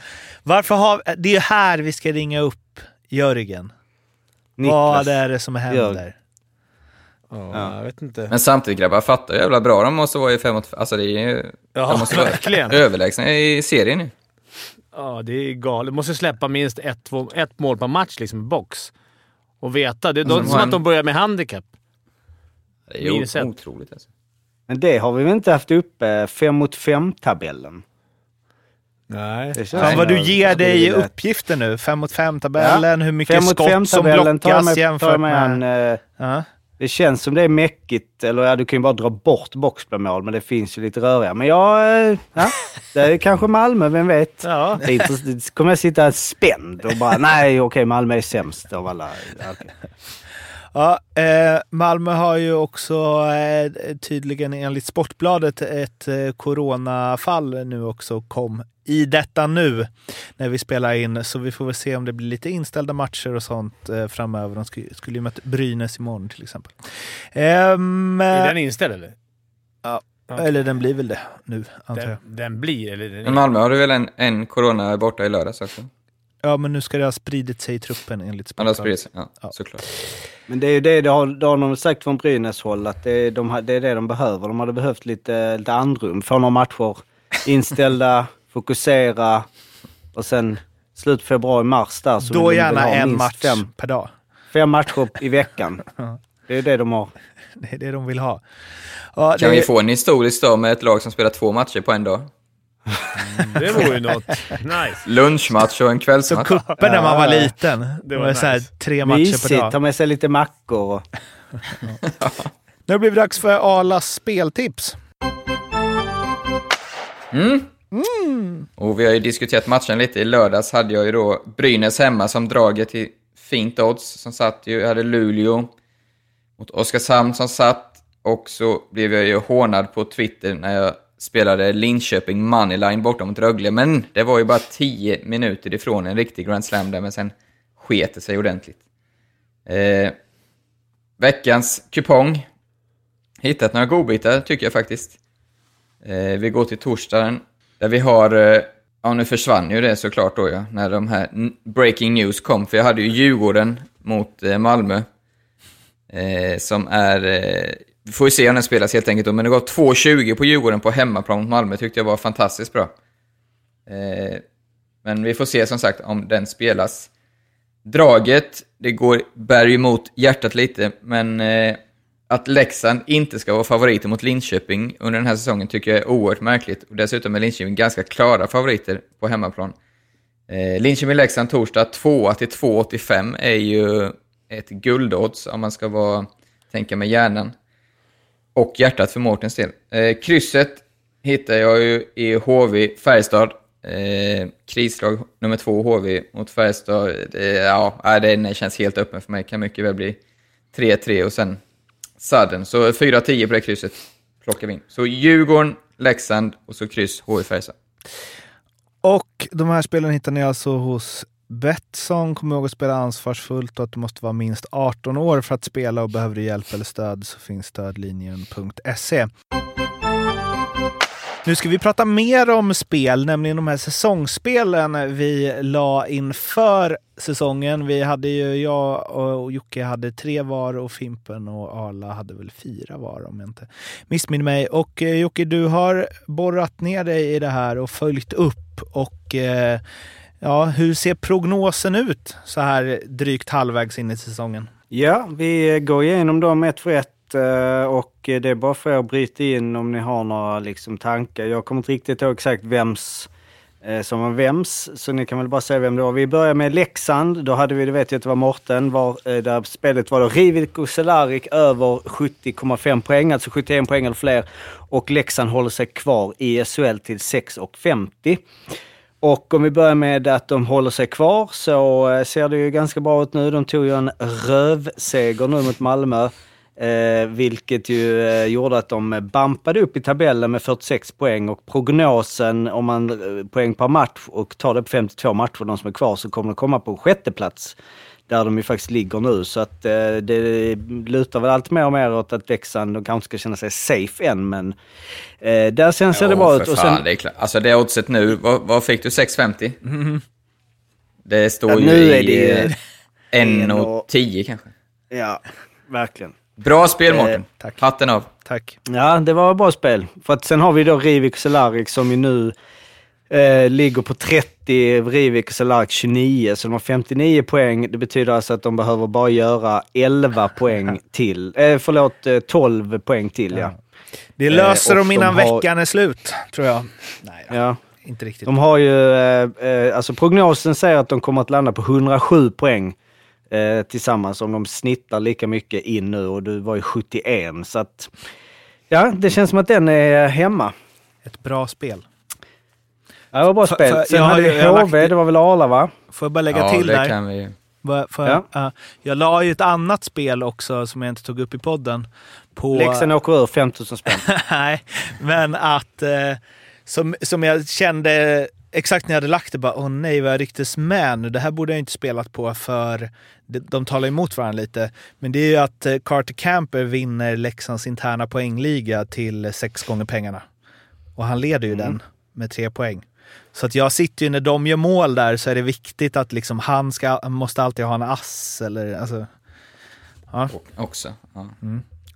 Varför har... Det är ju här vi ska ringa upp Jörgen. Vad Niklas. är det som händer? Ja, jag vet inte. Men samtidigt grabbar, fatta hur jävla bra de måste vara i 5 mot... Alltså det är ju... Ja, de måste vara verkligen. överlägsna i serien nu. Ja, det är galet. Du måste släppa minst ett, två, ett mål per match liksom, i box. Och veta. Det är Som som har att de börjar med handikapp. Det är ju Minus ett. otroligt alltså. Men det har vi väl inte haft uppe, fem mot fem-tabellen. Nej. Det känns Fan vad du ger dig vilja- uppgifter nu. Fem mot fem-tabellen, hur mycket Fem skott som blockas jämfört med med... en, eh, Ja. Det känns som det är mäckigt, eller ja, du kan ju bara dra bort boxplay-mål, men det finns ju lite röriga. Men jag, eh, ja, det är kanske Malmö, vem vet? Ja. Det kommer jag sitta spänd och bara, nej okej, Malmö är sämst av alla. Ja, okej. Ja, eh, Malmö har ju också eh, tydligen enligt Sportbladet ett eh, coronafall nu också kom i detta nu när vi spelar in. Så vi får väl se om det blir lite inställda matcher och sånt eh, framöver. De skulle, skulle ju möta Brynäs imorgon till exempel. Ehm, Är den inställd eller? Ja, Okej. eller den blir väl det nu, antar jag. Den, den blir, eller? Den Men Malmö har du väl en, en corona borta i lördags också? Ja, men nu ska det ha spridit sig i truppen enligt Ja, det har Sportbladet. spridit sig. Ja, Ja. såklart. Men det är ju det, det har, det har de sagt från Brynäs håll, att det är, de, det är det de behöver. De hade behövt lite, lite andrum, få några matcher inställda, *laughs* fokusera och sen slut februari, mars där. Så Då gärna ha en match Fem, per dag. fem matcher i veckan. Det är det de har. *laughs* Det är det de vill ha. Ja, Kan det, vi få en historisk dag med ett lag som spelar två matcher på en dag? Det vore ju något. Nice. Lunchmatch och en så kvällsmatch. kuppen när man var liten. Det Det var, var så här, nice. tre matcher per Mysigt, dag. ta med sig lite mackor. Och, *laughs* Nu har det dags för Arlas speltips. Mm. Och vi har ju diskuterat matchen lite. I lördags hade jag ju då Brynäs hemma som draget till fint odds som satt ju. Jag hade Luleå mot Oskarshamn som satt. Och så blev jag ju hånad på Twitter när jag spelade Linköping Moneyline borta mot Rögle. Men det var ju bara 10 minuter ifrån en riktig Grand Slam där, men sen sket det sig ordentligt. Eh, veckans kupong. Hittat några godbitar tycker jag faktiskt. Eh, vi går till torsdagen där vi har, eh, ja nu försvann ju det såklart då ja, när de här breaking news kom. För jag hade ju Djurgården mot eh, Malmö. Eh, som är, eh, vi får ju se om den spelas helt enkelt då, men det går 2.20 på Djurgården på hemmaplan mot Malmö tyckte jag var fantastiskt bra. Eh, men vi får se som sagt om den spelas. Draget, det går, bär emot hjärtat lite, men eh, att Leksand inte ska vara favoriter mot Linköping under den här säsongen tycker jag är oerhört märkligt. Och dessutom är Linköping ganska klara favoriter på hemmaplan. Eh, Linköping-Leksand torsdag 2 till 2,85 är ju ett guldodds om man ska vara, tänka med hjärnan. Och hjärtat för Mårtens del. Eh, krysset hittar jag ju i HV Färjestad. Eh, krislag nummer två HV mot Färjestad. Det, ja, den känns helt öppen för mig. Kan mycket väl bli 3-3 och sen Sudden. Så 4-10 på det krysset plockar vi in. Så Djurgården, Leksand och så kryss HV Färjestad. Och de här spelen hittar ni alltså hos Betsson. Kom ihåg att spela ansvarsfullt och att du måste vara minst 18 år för att spela och behöver du hjälp eller stöd så finns stödlinjen.se. Nu ska vi prata mer om spel, nämligen de här säsongsspelen vi la inför säsongen. Vi hade ju, jag och Jocke hade tre var och Fimpen och Arla hade väl fyra var om jag inte missminner mig. Och eh, Jocke, du har borrat ner dig i det här och följt upp. Och eh, ja, hur ser prognosen ut så här drygt halvvägs in i säsongen? Ja, vi går igenom dem ett för ett eh, och det är bara för er att bryta in om ni har några liksom, tankar. Jag kommer inte riktigt ihåg exakt vems eh, som var vems, så ni kan väl bara säga vem det var. Vi börjar med Leksand. Då hade vi, det vet jag att det var Morten, var, eh, där spelet var då Rivik och Selarik över 70,5 poäng, alltså 71 poäng eller fler. Och Leksand håller sig kvar i SHL till 6,50. Och om vi börjar med att de håller sig kvar så eh, ser det ju ganska bra ut nu. De tog ju en rövseger nu mot Malmö. Eh, vilket ju eh, gjorde att de bampade upp i tabellen med 46 poäng och prognosen om man eh, poäng per match och tar det på 52 matcher, de som är kvar, så kommer de komma på sjätte plats där de ju faktiskt ligger nu. Så att eh, det lutar väl allt mer och mer åt att Leksand, de kanske ska känna sig safe än, men eh, där sen ser det bra ut. Och sen, det är klart. Alltså det oddset nu, vad, vad fick du? 6,50? *laughs* Det står Ja, ju nu är i eh, en och- 1,10 kanske. ja, verkligen. Bra spel Mårten. Eh. Hatten av. Tack. Ja, det var ett bra spel. För att sen har vi då Rivik och Cehlárik som ju nu eh, ligger på 30, Rivik och Cehlárik 29. Så de har 59 poäng. Det betyder alltså att de behöver bara göra 11 *laughs* poäng till. Eh, förlåt, eh, 12 poäng till ja. Det löser Eh, de innan de har- veckan är slut, tror jag. Nej, Ja. inte riktigt. De har ju, eh, eh, alltså prognosen säger att de kommer att landa på 107 poäng eh, tillsammans om de snittar lika mycket in nu och du var ju 71. Så att, ja, det känns som att den är hemma. Ett bra spel. Ja, det var bra spel. för- Sen jag har hade ju- vi HV, lagt- det var väl Arla va? Får jag bara lägga Ja, till det där? kan vi För, Ja. ja, jag la ju ett annat spel också som jag inte tog upp i podden. På, Leksand åker ur 5000 spänn. *laughs* Nej, men att eh, som, som jag kände exakt när jag hade lagt det, bara åh nej vad jag rycktes med nu. Det här borde jag inte spelat på för de, de talar emot varandra lite. Men det är ju att eh, Carter Camper vinner Leksands interna poängliga till sex gånger pengarna. Och han leder ju Mm. den med tre poäng. Så att jag sitter ju, när de gör mål där så är det viktigt att liksom han ska, måste alltid ha en ass eller alltså. Ja. också. Ja.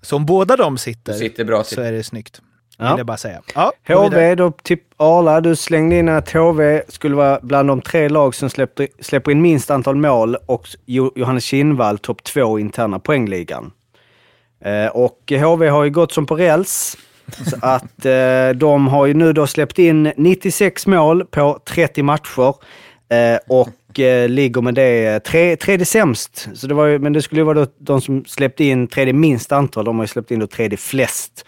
Så om båda de sitter, sitter bra så är det snyggt. Ja. Vill jag bara säga. Ja. HV, då typ Arla, du slängde in att HV skulle vara bland de tre lag som släppte, släpper in minst antal mål och Jo- Johannes Kinnvall topp två i interna poängligan. Eh, och HV har ju gått som på räls. Så att eh, de har ju nu då släppt in 96 mål på 30 matcher. Eh, och eh, ligger med det eh, tre, tredje sämst. Så det var ju, men det skulle ju vara då de som släppte in tredje minst antal. De har ju släppt in då tredje flest.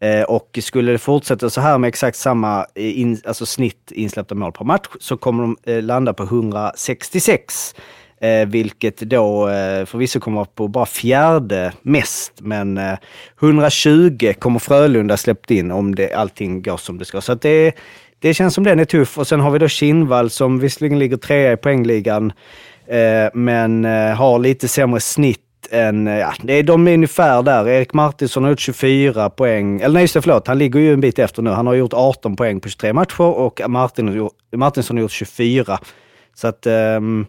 Eh, och skulle det fortsätta så här med exakt samma eh, in, alltså snitt insläppta mål per match så kommer de eh, landa på 166. Eh, vilket då eh, förvisso kommer upp på bara fjärde mest. Men eh, 120 kommer Frölunda släppt in om det, allting går som det ska. Så att det, det känns som den är tuff. Och sen har vi då Kinnvall som visserligen ligger trea i poängligan. Eh, men eh, har lite sämre snitt än, eh, ja, de är ungefär där. Erik Martinsson har gjort 24 poäng. Eller nej, just det, förlåt. Han ligger ju en bit efter nu. Han har gjort 18 poäng på 23 matcher och Martin Martinsson har gjort 24. Så att... Um,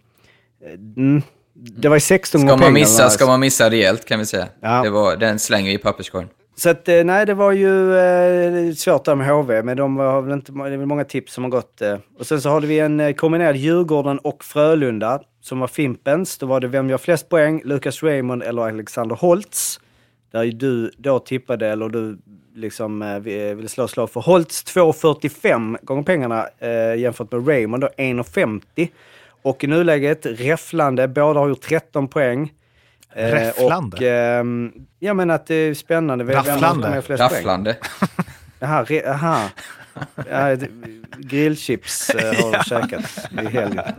mm, det var ju 16 Ska gånger man pengarna. missa, ska man missa rejält kan vi säga. Ja. Det var, den slänger vi i papperskorgen. Så att, eh, nej, det var ju eh, svårt där med HV, men de har väl inte, det är väl många tips som har gått. Eh. Och sen så hade vi en eh, kombinerad Djurgården och Frölunda som var Fimpens. Då var det vem gör flest poäng, Lucas Raymond eller Alexander Holtz. Där ju du då tippade, eller du liksom eh, vi- ville slå slag för Holtz 2,45 gånger pengarna eh, jämfört med Raymond då 1,50. Och i nuläget Räfflande, båda har gjort 13 poäng. Eh, Räfflande? Och, ehm, ja men att det är spännande. Rafflande? Rafflande. Jaha, re, aha. Ja, det- grillchips eh, har de *laughs* käkat i helgen.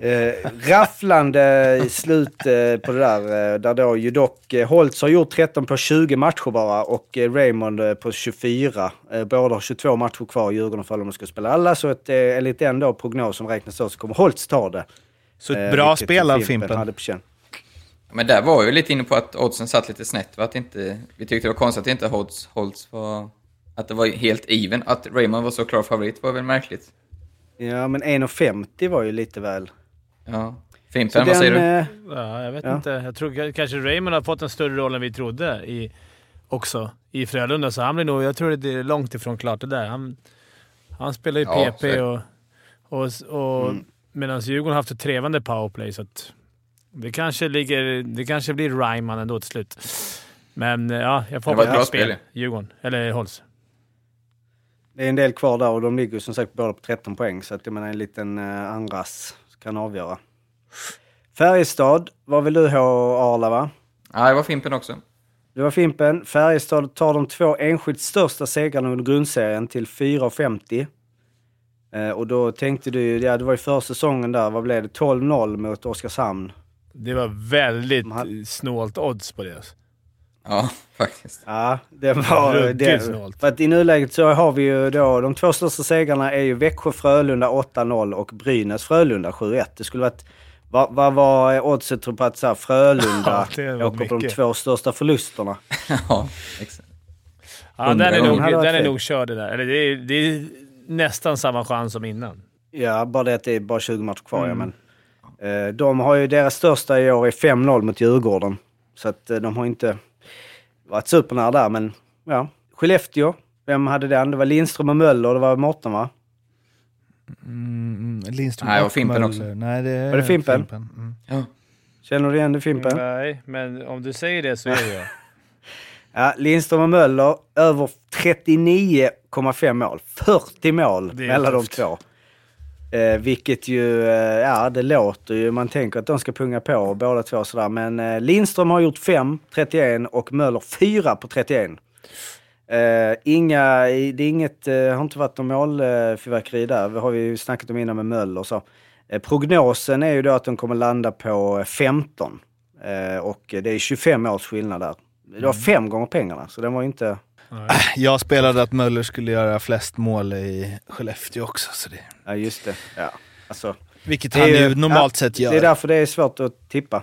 Eh, rafflande i slut eh, på det där, eh, där då ju dock eh, Holtz har gjort 13 på 20 matcher bara och eh, Raymond eh, på 24. Eh, båda har 22 matcher kvar, Djurgården och Frölunda ska spela alla, så att, eh, enligt den då prognos som räknas då så kommer Holtz ta det. Så ett bra spel av Fimpen hade på känn. Men där var jag ju lite inne på att oddsen satt lite snett. Va? Att inte, vi tyckte det var konstigt att inte Holtz, Holtz var... Att det var helt even. Att Raymond var så klar favorit var väl märkligt. Ja, men 1,50 var ju lite väl... Ja. Fimpen, vad säger du? eh, Ja, jag vet Ja. inte. Jag tror kanske Raymond har fått en större roll än vi trodde i, också i Frölunda, så han blir nog... Jag tror det är långt ifrån klart det där. Han, han spelar ju Ja, PP så och, och, och Mm. medan Djurgården har haft ett trevande powerplay, så att det kanske, ligger, det kanske blir Ryman ändå till slut. Men eh, ja, jag får Det var ett hoppas på spel. Djurgården. Eller Holtz. Det är en del kvar där och de ligger som sagt båda på 13 poäng. Så att jag menar en liten uh, andras kan avgöra. Färjestad var väl du ha Arla va? Ja, det var Fimpen också. Det var Fimpen. Färjestad tar de två enskilt största segrarna under grundserien till 4,50. Eh, och då tänkte du, ja det var ju förra säsongen där, vad blev det? 12-0 mot Oskarshamn. Det var väldigt hade- snålt odds på det. Ja, *laughs* faktiskt. Ja, det var det. För att i nuläget så har vi ju då, de två största segrarna är ju Växjö-Frölunda 8-0 och Brynäs-Frölunda 7-1. Det skulle varit, vad, var oddset på att så här, Frölunda *laughs* Ja, åker på de två största förlusterna? *laughs* ja, exakt. Ja, den är, nog, den är nog körd det där. Eller det är, det är nästan samma chans som innan. Ja, bara det att det är bara 20 matcher kvar. Ja, men, eh, de har ju, deras största i år är 5-0 mot Djurgården. Så att eh, de har inte varit supernära där, men ja. Skellefteå, vem hade den? Det var Lindström och Möller det var Mårten va? Mm, Lindström Nej, och Fimpen Möller. också. Nej, det är Var det Fimpen? Mm. Ja. Känner du igen det Fimpen? Nej, men om du säger det så är det jag. *laughs* Ja, Lindström och Möller över 39,5 mål. 40 mål mellan de tufft. två. Eh, vilket ju, eh, ja det låter ju, man tänker att de ska punga på båda två sådär. Men eh, Lindström har gjort 5, 31 och Möller 4 på 31. Eh, inga, det är inget, eh, har inte varit någon målfyrverkeri där. Det har vi ju snackat om innan med Möller och så. Eh, prognosen är ju då att de kommer landa på 15. Eh, och det är 25 års skillnad där. Det var fem gånger pengarna, så den var ju inte... *clears throat* Jag spelade att Möller skulle göra flest mål i Skellefteå också. Så det, Ja, just det. Ja. Alltså, vilket det han är ju normalt sett gör. Det är därför det är svårt att tippa.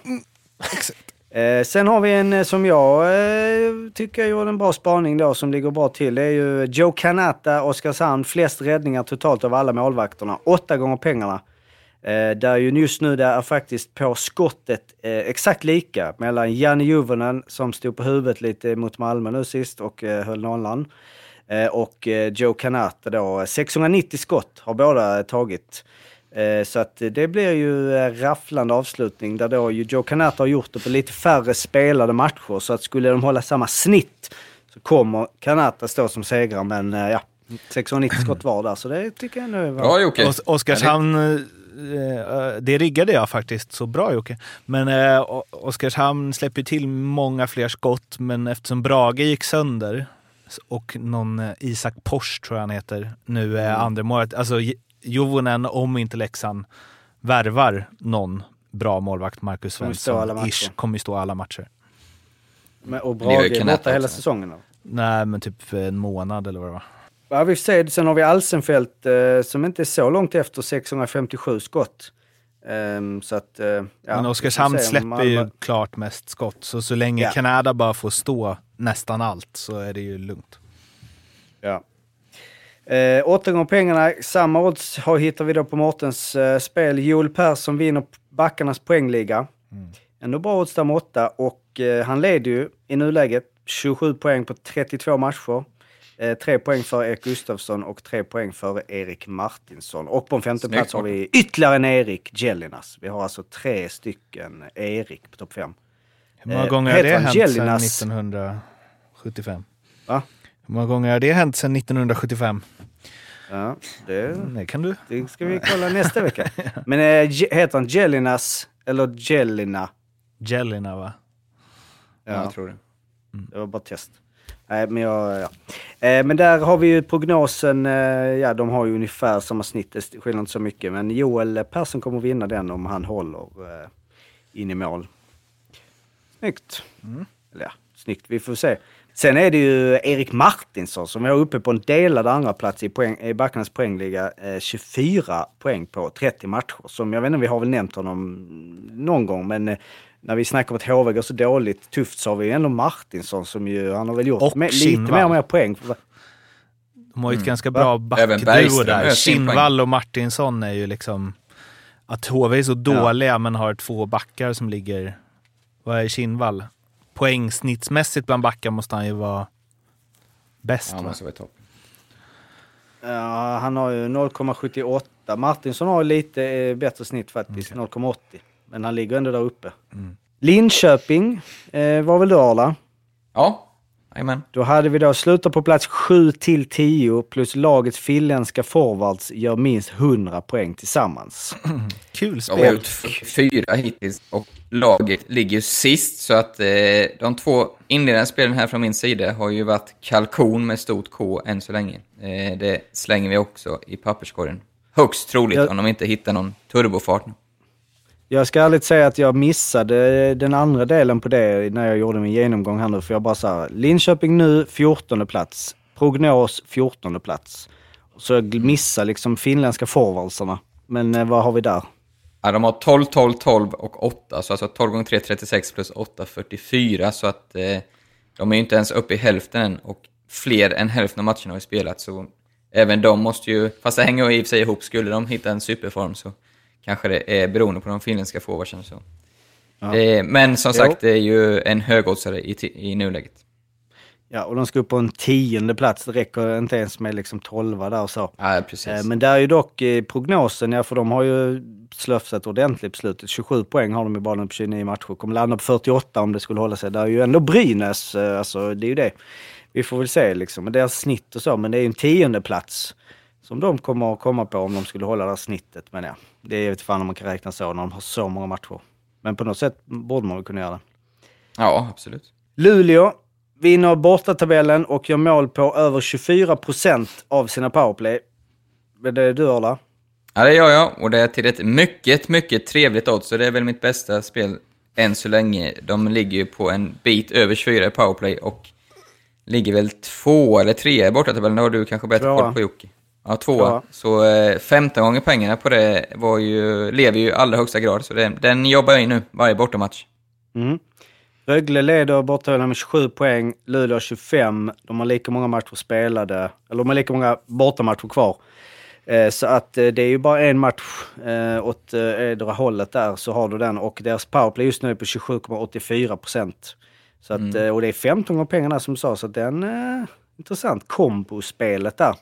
Eh, sen har vi en eh, som jag eh, tycker gjorde en bra spaning då, som ligger bra till. Det är ju Joe Canata, Oskarshamn, flest räddningar totalt av alla målvakterna. Åtta gånger pengarna. Eh, där ju just nu det är faktiskt på skottet eh, exakt lika mellan Janne Juvonen som stod på huvudet lite mot Malmö nu sist och eh, höll nollan. Eh, och eh, Joe Canata då, 690 skott har båda tagit. Eh, Så att det blir ju eh, rafflande avslutning där då ju Joe Canata har gjort det på lite färre spelade matcher. Så att skulle de hålla samma snitt så kommer Canata stå som segrare. Men eh, ja, 690 skott var där så det tycker jag nu var... Bra Jocke. Os- Oskarshamn, det riggade jag faktiskt så bra Jocke. Men eh, Oskarshamn släpper till många fler skott, men eftersom Brage gick sönder och någon eh, Isak Pors tror jag han heter, nu är andra målet. Alltså J- Juvonen, om inte Leksand värvar någon bra målvakt, Marcus Svensson, ish, kommer ju stå alla matcher. Men- Och Brage är borta hela säsongen. Då. Nej, men typ en månad eller vad det var. Ja, vi får se. Sen har vi Alsenfelt eh, som inte är så långt efter 657 skott. Ehm, så att, eh, ja, men Oskarshamn släpper Malmö- ju klart mest skott, så så länge Ja. Kanada bara får stå nästan allt så är det ju lugnt. Ja. Eh, åtta gånger pengarna, samma odds har, hittar vi då på Mårtens eh, spel. Joel Persson vinner backarnas poängliga. Ändå bra odds där med åtta och eh, han leder ju i nuläget 27 poäng på 32 matcher. Eh, tre poäng för Erik Gustafsson och tre poäng för Erik Martinsson. Och på en femte Snyggt, plats har vi ytterligare en Erik Jellinas. Vi har alltså tre stycken Erik på topp fem. Hur många Eh, gånger har heter det hänt Jellinas? sedan 1975? Va? Hur många gånger har det hänt sedan 1975? Ja, det... Det kan du. Det ska vi kolla nästa vecka. *laughs* Men äh, heter han Jellinas eller Jellina? Jellina va? Ja, Ja, jag tror det. det var bara test. Nej, men jag, ja. Eh, men där har vi ju prognosen, eh, ja de har ju ungefär samma snitt, det skiljer inte så mycket. Men Joel Persson kommer vinna den om han håller eh, in i mål. Snyggt. Eller ja, snyggt, vi får se. Sen är det ju Erik Martinsson som är uppe på en delad andra plats i, poäng, i backarnas poängliga. Eh, 24 poäng på 30 matcher. Som jag vet inte, vi har väl nämnt honom någon gång, men när vi snackar om att HV går så dåligt tufft så har vi ju ändå Martinsson som ju, han har väl gjort Och med, lite mer och mer poäng. De har ju ett ganska Va? bra backduo där. Kinnvall och Martinsson är ju liksom... Att HV är så dåliga men har två backar som ligger... Vad är Kinnvall? Poängsnittsmässigt bland backar måste han ju vara bäst Ja, va? måste vara topp. Ja, han har ju 0,78. Martinsson har lite eh, bättre snitt faktiskt, 0,80. Men han ligger ändå där uppe. Linköping eh, var väl du Arla? Ja, jajamän. Då hade vi då slutat på plats 7 till 10 plus lagets finländska forwards gör minst 100 poäng tillsammans. *clears throat* Kul De har spel. gjort fyra hittills och laget ligger ju sist så att eh, de två inledande spelen här från min sida har ju varit kalkon med stort K än så länge. Eh, det slänger vi också i papperskorgen. Högst troligt Jag- om de inte hittar någon turbofart nu. Jag ska ärligt säga att jag missade den andra delen på det när jag gjorde min genomgång här nu. För jag bara så här, Linköping nu 14 plats. Prognos 14 plats. Så jag missade liksom finländska forwardsarna. Men eh, vad har vi där? Ja, de har 12, 12, 12 och 8, så alltså 12 gånger 3, 36 plus 8, 44. Så att eh, de är ju inte ens uppe i hälften än och fler än hälften av matcherna har ju spelat. Så även de måste ju, fast det hänger ju i och för sig ihop, skulle de hitta en superform så kanske det är beroende på de finländska forwardsen. Så. Eh, men som Jo. sagt, det är ju en högoddsare i, i nuläget. Ja, och de ska upp på en tionde plats. Det räcker inte ens med liksom tolva där och så. Ja, precis. Eh, Men där är ju dock eh, prognosen, ja för de har ju slösat ordentligt på slutet. 27 poäng har de i bara på 29 matcher. Kommer landa på 48 om det skulle hålla sig. Där är ju ändå Brynäs, eh, alltså det är ju det. Vi får väl se liksom, med deras snitt och så, men det är ju en tionde plats som de kommer att komma på om de skulle hålla det här snittet. Men ja, det är ju fan om man kan räkna så när de har så många matcher. Men på något sätt borde man väl kunna göra det. Ja, absolut. Luleå vinner bortatabellen och gör mål på över 24 procent av sina powerplay. Det är du Arla? Ja, det gör jag. Och det är till ett mycket, mycket trevligt odds. Så det är väl mitt bästa spel än så länge. De ligger ju på en bit över 24 i powerplay och ligger väl två eller tre i bortatabellen. Det har du kanske bättre koll på Jocke. Ja, tvåa. Tvåa. Så eh, 15 gånger pengarna på det var ju, lever ju i allra högsta grad. Så det, den jobbar jag in nu, varje bortamatch. Mm. Rögle leder bortatabellen med 27 poäng, Luleå har 25. De har lika många matcher spelade, eller de har lika många bortamatcher kvar. Eh, så att eh, det är ju bara en match eh, åt eh, edra hållet där så har du den och deras powerplay just nu är på 27,84 procent. Så att, eh, och det är 15 gånger pengarna som du sa, så att det är eh, intressant kombospelet där.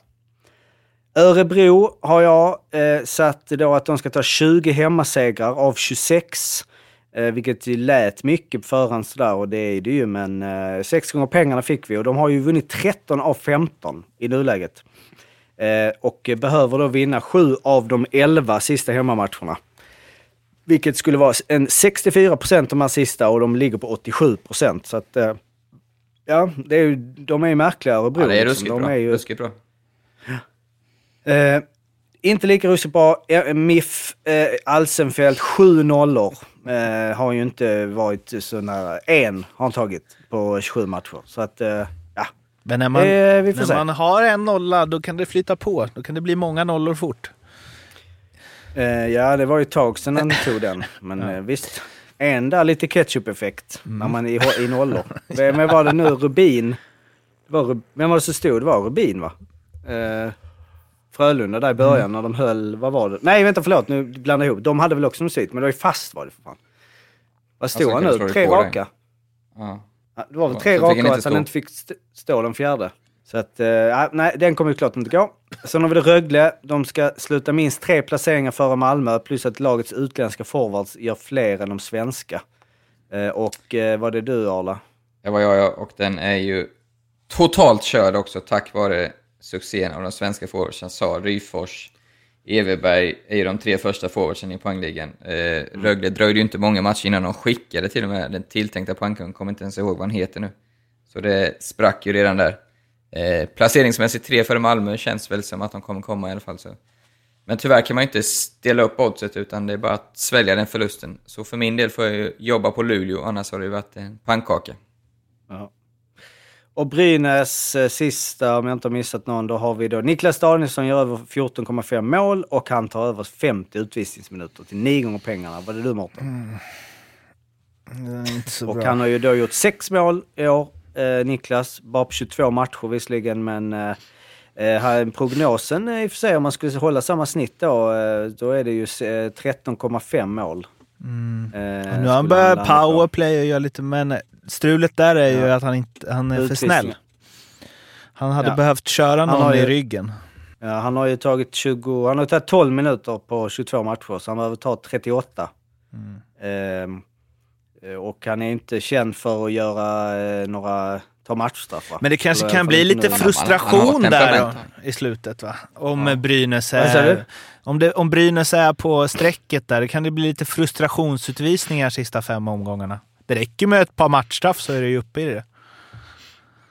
Örebro har jag eh, satt då att de ska ta 20 hemmasegrar av 26. Eh, vilket lät mycket på förhand sådär och det är det ju men eh, sex gånger pengarna fick vi och de har ju vunnit 13 av 15 i nuläget. Eh, och behöver då vinna 7 av de 11 sista hemmamatcherna. Vilket skulle vara en 64 procent de här sista och de ligger på 87 procent. Så att, eh, ja, det är ju, de är ju märkliga Örebro. Ja, det är liksom. ruskigt de bra. är ju, Ruskigt bra. Eh, inte lika ruskigt bra. Eh, MIF eh, Alsenfelt, sju nollor. Eh, har ju inte varit så nära. En har han tagit på 27 matcher. Så att, eh, ja. Men när man, Eh, när se. man har en nolla, då kan det flyta på. Då kan det bli många nollor fort. Eh, ja, det var ju ett tag sedan han tog den. *laughs* Men eh, visst. En där lite ketchup-effekt när man är i, i nollor. *laughs* Vem var det nu? Rubin? Det var, vem var det som stod? Det var Rubin va? Frölunda där i början när de höll, vad var det? Nej vänta förlåt, nu blandar jag ihop. De hade väl också svit, men det var ju fast var det för fan. Vad stod Alltså, han nu? Tre raka? Ja. Det var väl tre raka och att han inte fick st- stå den fjärde. Så att, eh, nej, den kommer ju klart inte gå. Sen har vi det Rögle. De ska sluta minst tre placeringar före Malmö, plus att lagets utländska forwards gör fler än de svenska. Eh, och eh, vad är det du Arla? Det var jag, ja, och den är ju totalt körd också tack vare succén av de svenska forwardsen. Sa Ryfors, Everberg är ju de tre första forwardsen i poängligan. Eh, Rögle dröjde ju inte många matcher innan de skickade till och med den tilltänkta poängkungen, kommer inte ens ihåg vad han heter nu. Så det sprack ju redan där. Eh, placeringsmässigt tre före Malmö känns väl som att de kommer komma i alla fall. Så. Men tyvärr kan man ju inte ställa upp oddset utan det är bara att svälja den förlusten. Så för min del får jag ju jobba på Luleå, annars har det ju varit en pannkaka. Och Brynäs eh, sista, om jag inte har missat någon, då har vi då Niklas Danielsson gör över 14,5 mål och han tar över 50 utvisningsminuter till nio gånger pengarna. Vad är det du Mårten? Inte så Och bra. han har ju då gjort sex mål i år, eh, Niklas. Bara på 22 matcher visserligen, men eh, eh, här, prognosen eh, i och för sig, om man skulle hålla samma snitt då, eh, då är det ju eh, 13,5 mål. Mm. Eh, nu har han börjat powerplay och göra lite, men strulet där är ju Ja. att han, inte, han är för Utvisning. snäll. Han hade Ja. behövt köra Han någon har i ju- ryggen. Ja, han har ju tagit 20, han har tagit 12 minuter på 22 matcher, så han behöver ta 38. Ehm, eh, och han är inte känd för att göra eh, några, ta matchstraffar. Men det kanske Eller kan bli lite nu. Han har frustration där då, i slutet va? Om Brynäs Vad sa är... Om, det, om Brynäs är på strecket där, kan det bli lite frustrationsutvisningar sista fem omgångarna. Det räcker med ett par matchstraff så är det ju uppe i det.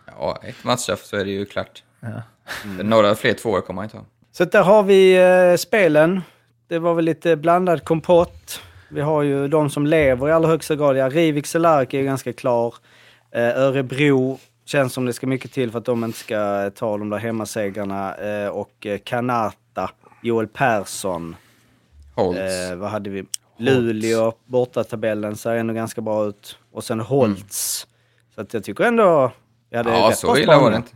Ja, ett matchstraff så är det ju klart. Ja. För Några fler tvåor kommer han inte ha. Så där har vi eh, spelen. Det var väl lite blandad kompott. Vi har ju de som lever i allra högsta grad. Ja, Rivik Cehlarik är ju ganska klar. Eh, Örebro känns som det ska mycket till för att de inte ska ta de där hemmasegrarna. Eh, och eh, Kanata, Joel Persson. Holtz. Eh, vad hade vi? Luleå, bortatabellen ser ändå ganska bra ut. Och sen Holtz. Så att jag tycker ändå... Ja, det är ja, rätt så illa var det inte.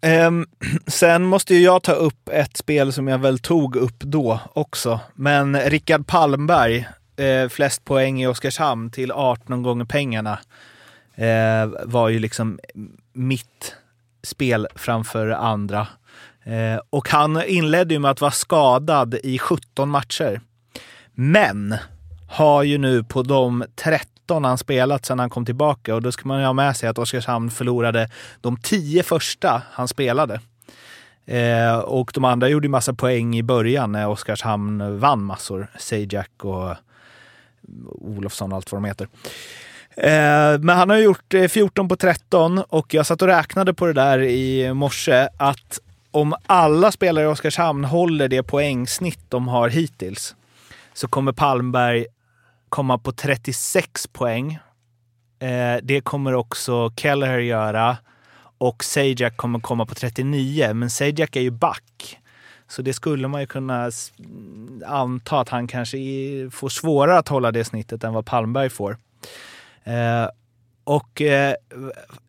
Ehm, sen måste ju jag ta upp ett spel som jag väl tog upp då också. Men Rickard Palmberg, eh, flest poäng i Oskarshamn till 18 gånger pengarna. eh, var ju liksom mitt spel framför andra. Eh, och han inledde ju med att vara skadad i 17 matcher. Men har ju nu på de 13 han spelat sedan han kom tillbaka och då ska man ju ha med sig att Oskarshamn förlorade de 10 första han spelade. Eh, och de andra gjorde ju massa poäng i början när Oskarshamn vann massor. Sajak och Olofsson och allt vad de heter. Eh, men han har gjort eh, 14 på 13 och jag satt och räknade på det där i morse att om alla spelare i Oskarshamn håller det poängsnitt de har hittills så kommer Palmberg komma på 36 poäng. Eh, det kommer också Kelleher göra och Sajak kommer komma på 39, men Sajak är ju back. Så det skulle man ju kunna anta att han kanske får svårare att hålla det snittet än vad Palmberg får. Eh, och eh,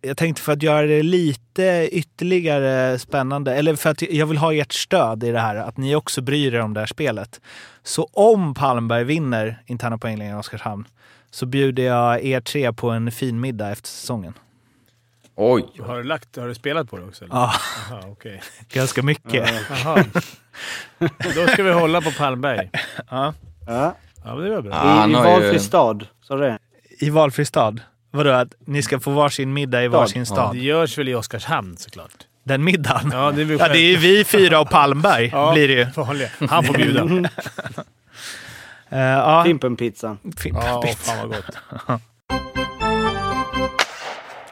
jag tänkte för att göra det lite ytterligare spännande, eller för att jag vill ha ert stöd i det här, att ni också bryr er om det här spelet. Så om Palmberg vinner interna poängligan i Oskarshamn så bjuder jag er tre på en fin middag efter säsongen. Oj! Har du, lagt, har du spelat på det också? Eller? Ja, Aha, okej. *laughs* ganska mycket. Jaha. Då ska vi hålla på Palmberg. Ja. Ja. Ja, men det var bra. I, I har ju- valfri stad, sa du det? I valfri stad. Vadå, att ni ska få varsin middag i varsin stad? Det görs väl i Oskarshamn såklart. Den middagen? Ja, det är Ja, det är ju vi fyra och Palmberg *laughs* Ja, blir det ju. vanliga. Han får bjuda. Uh, *laughs* ja, Fimpenpizzan. Ja, åh, fan vad gott.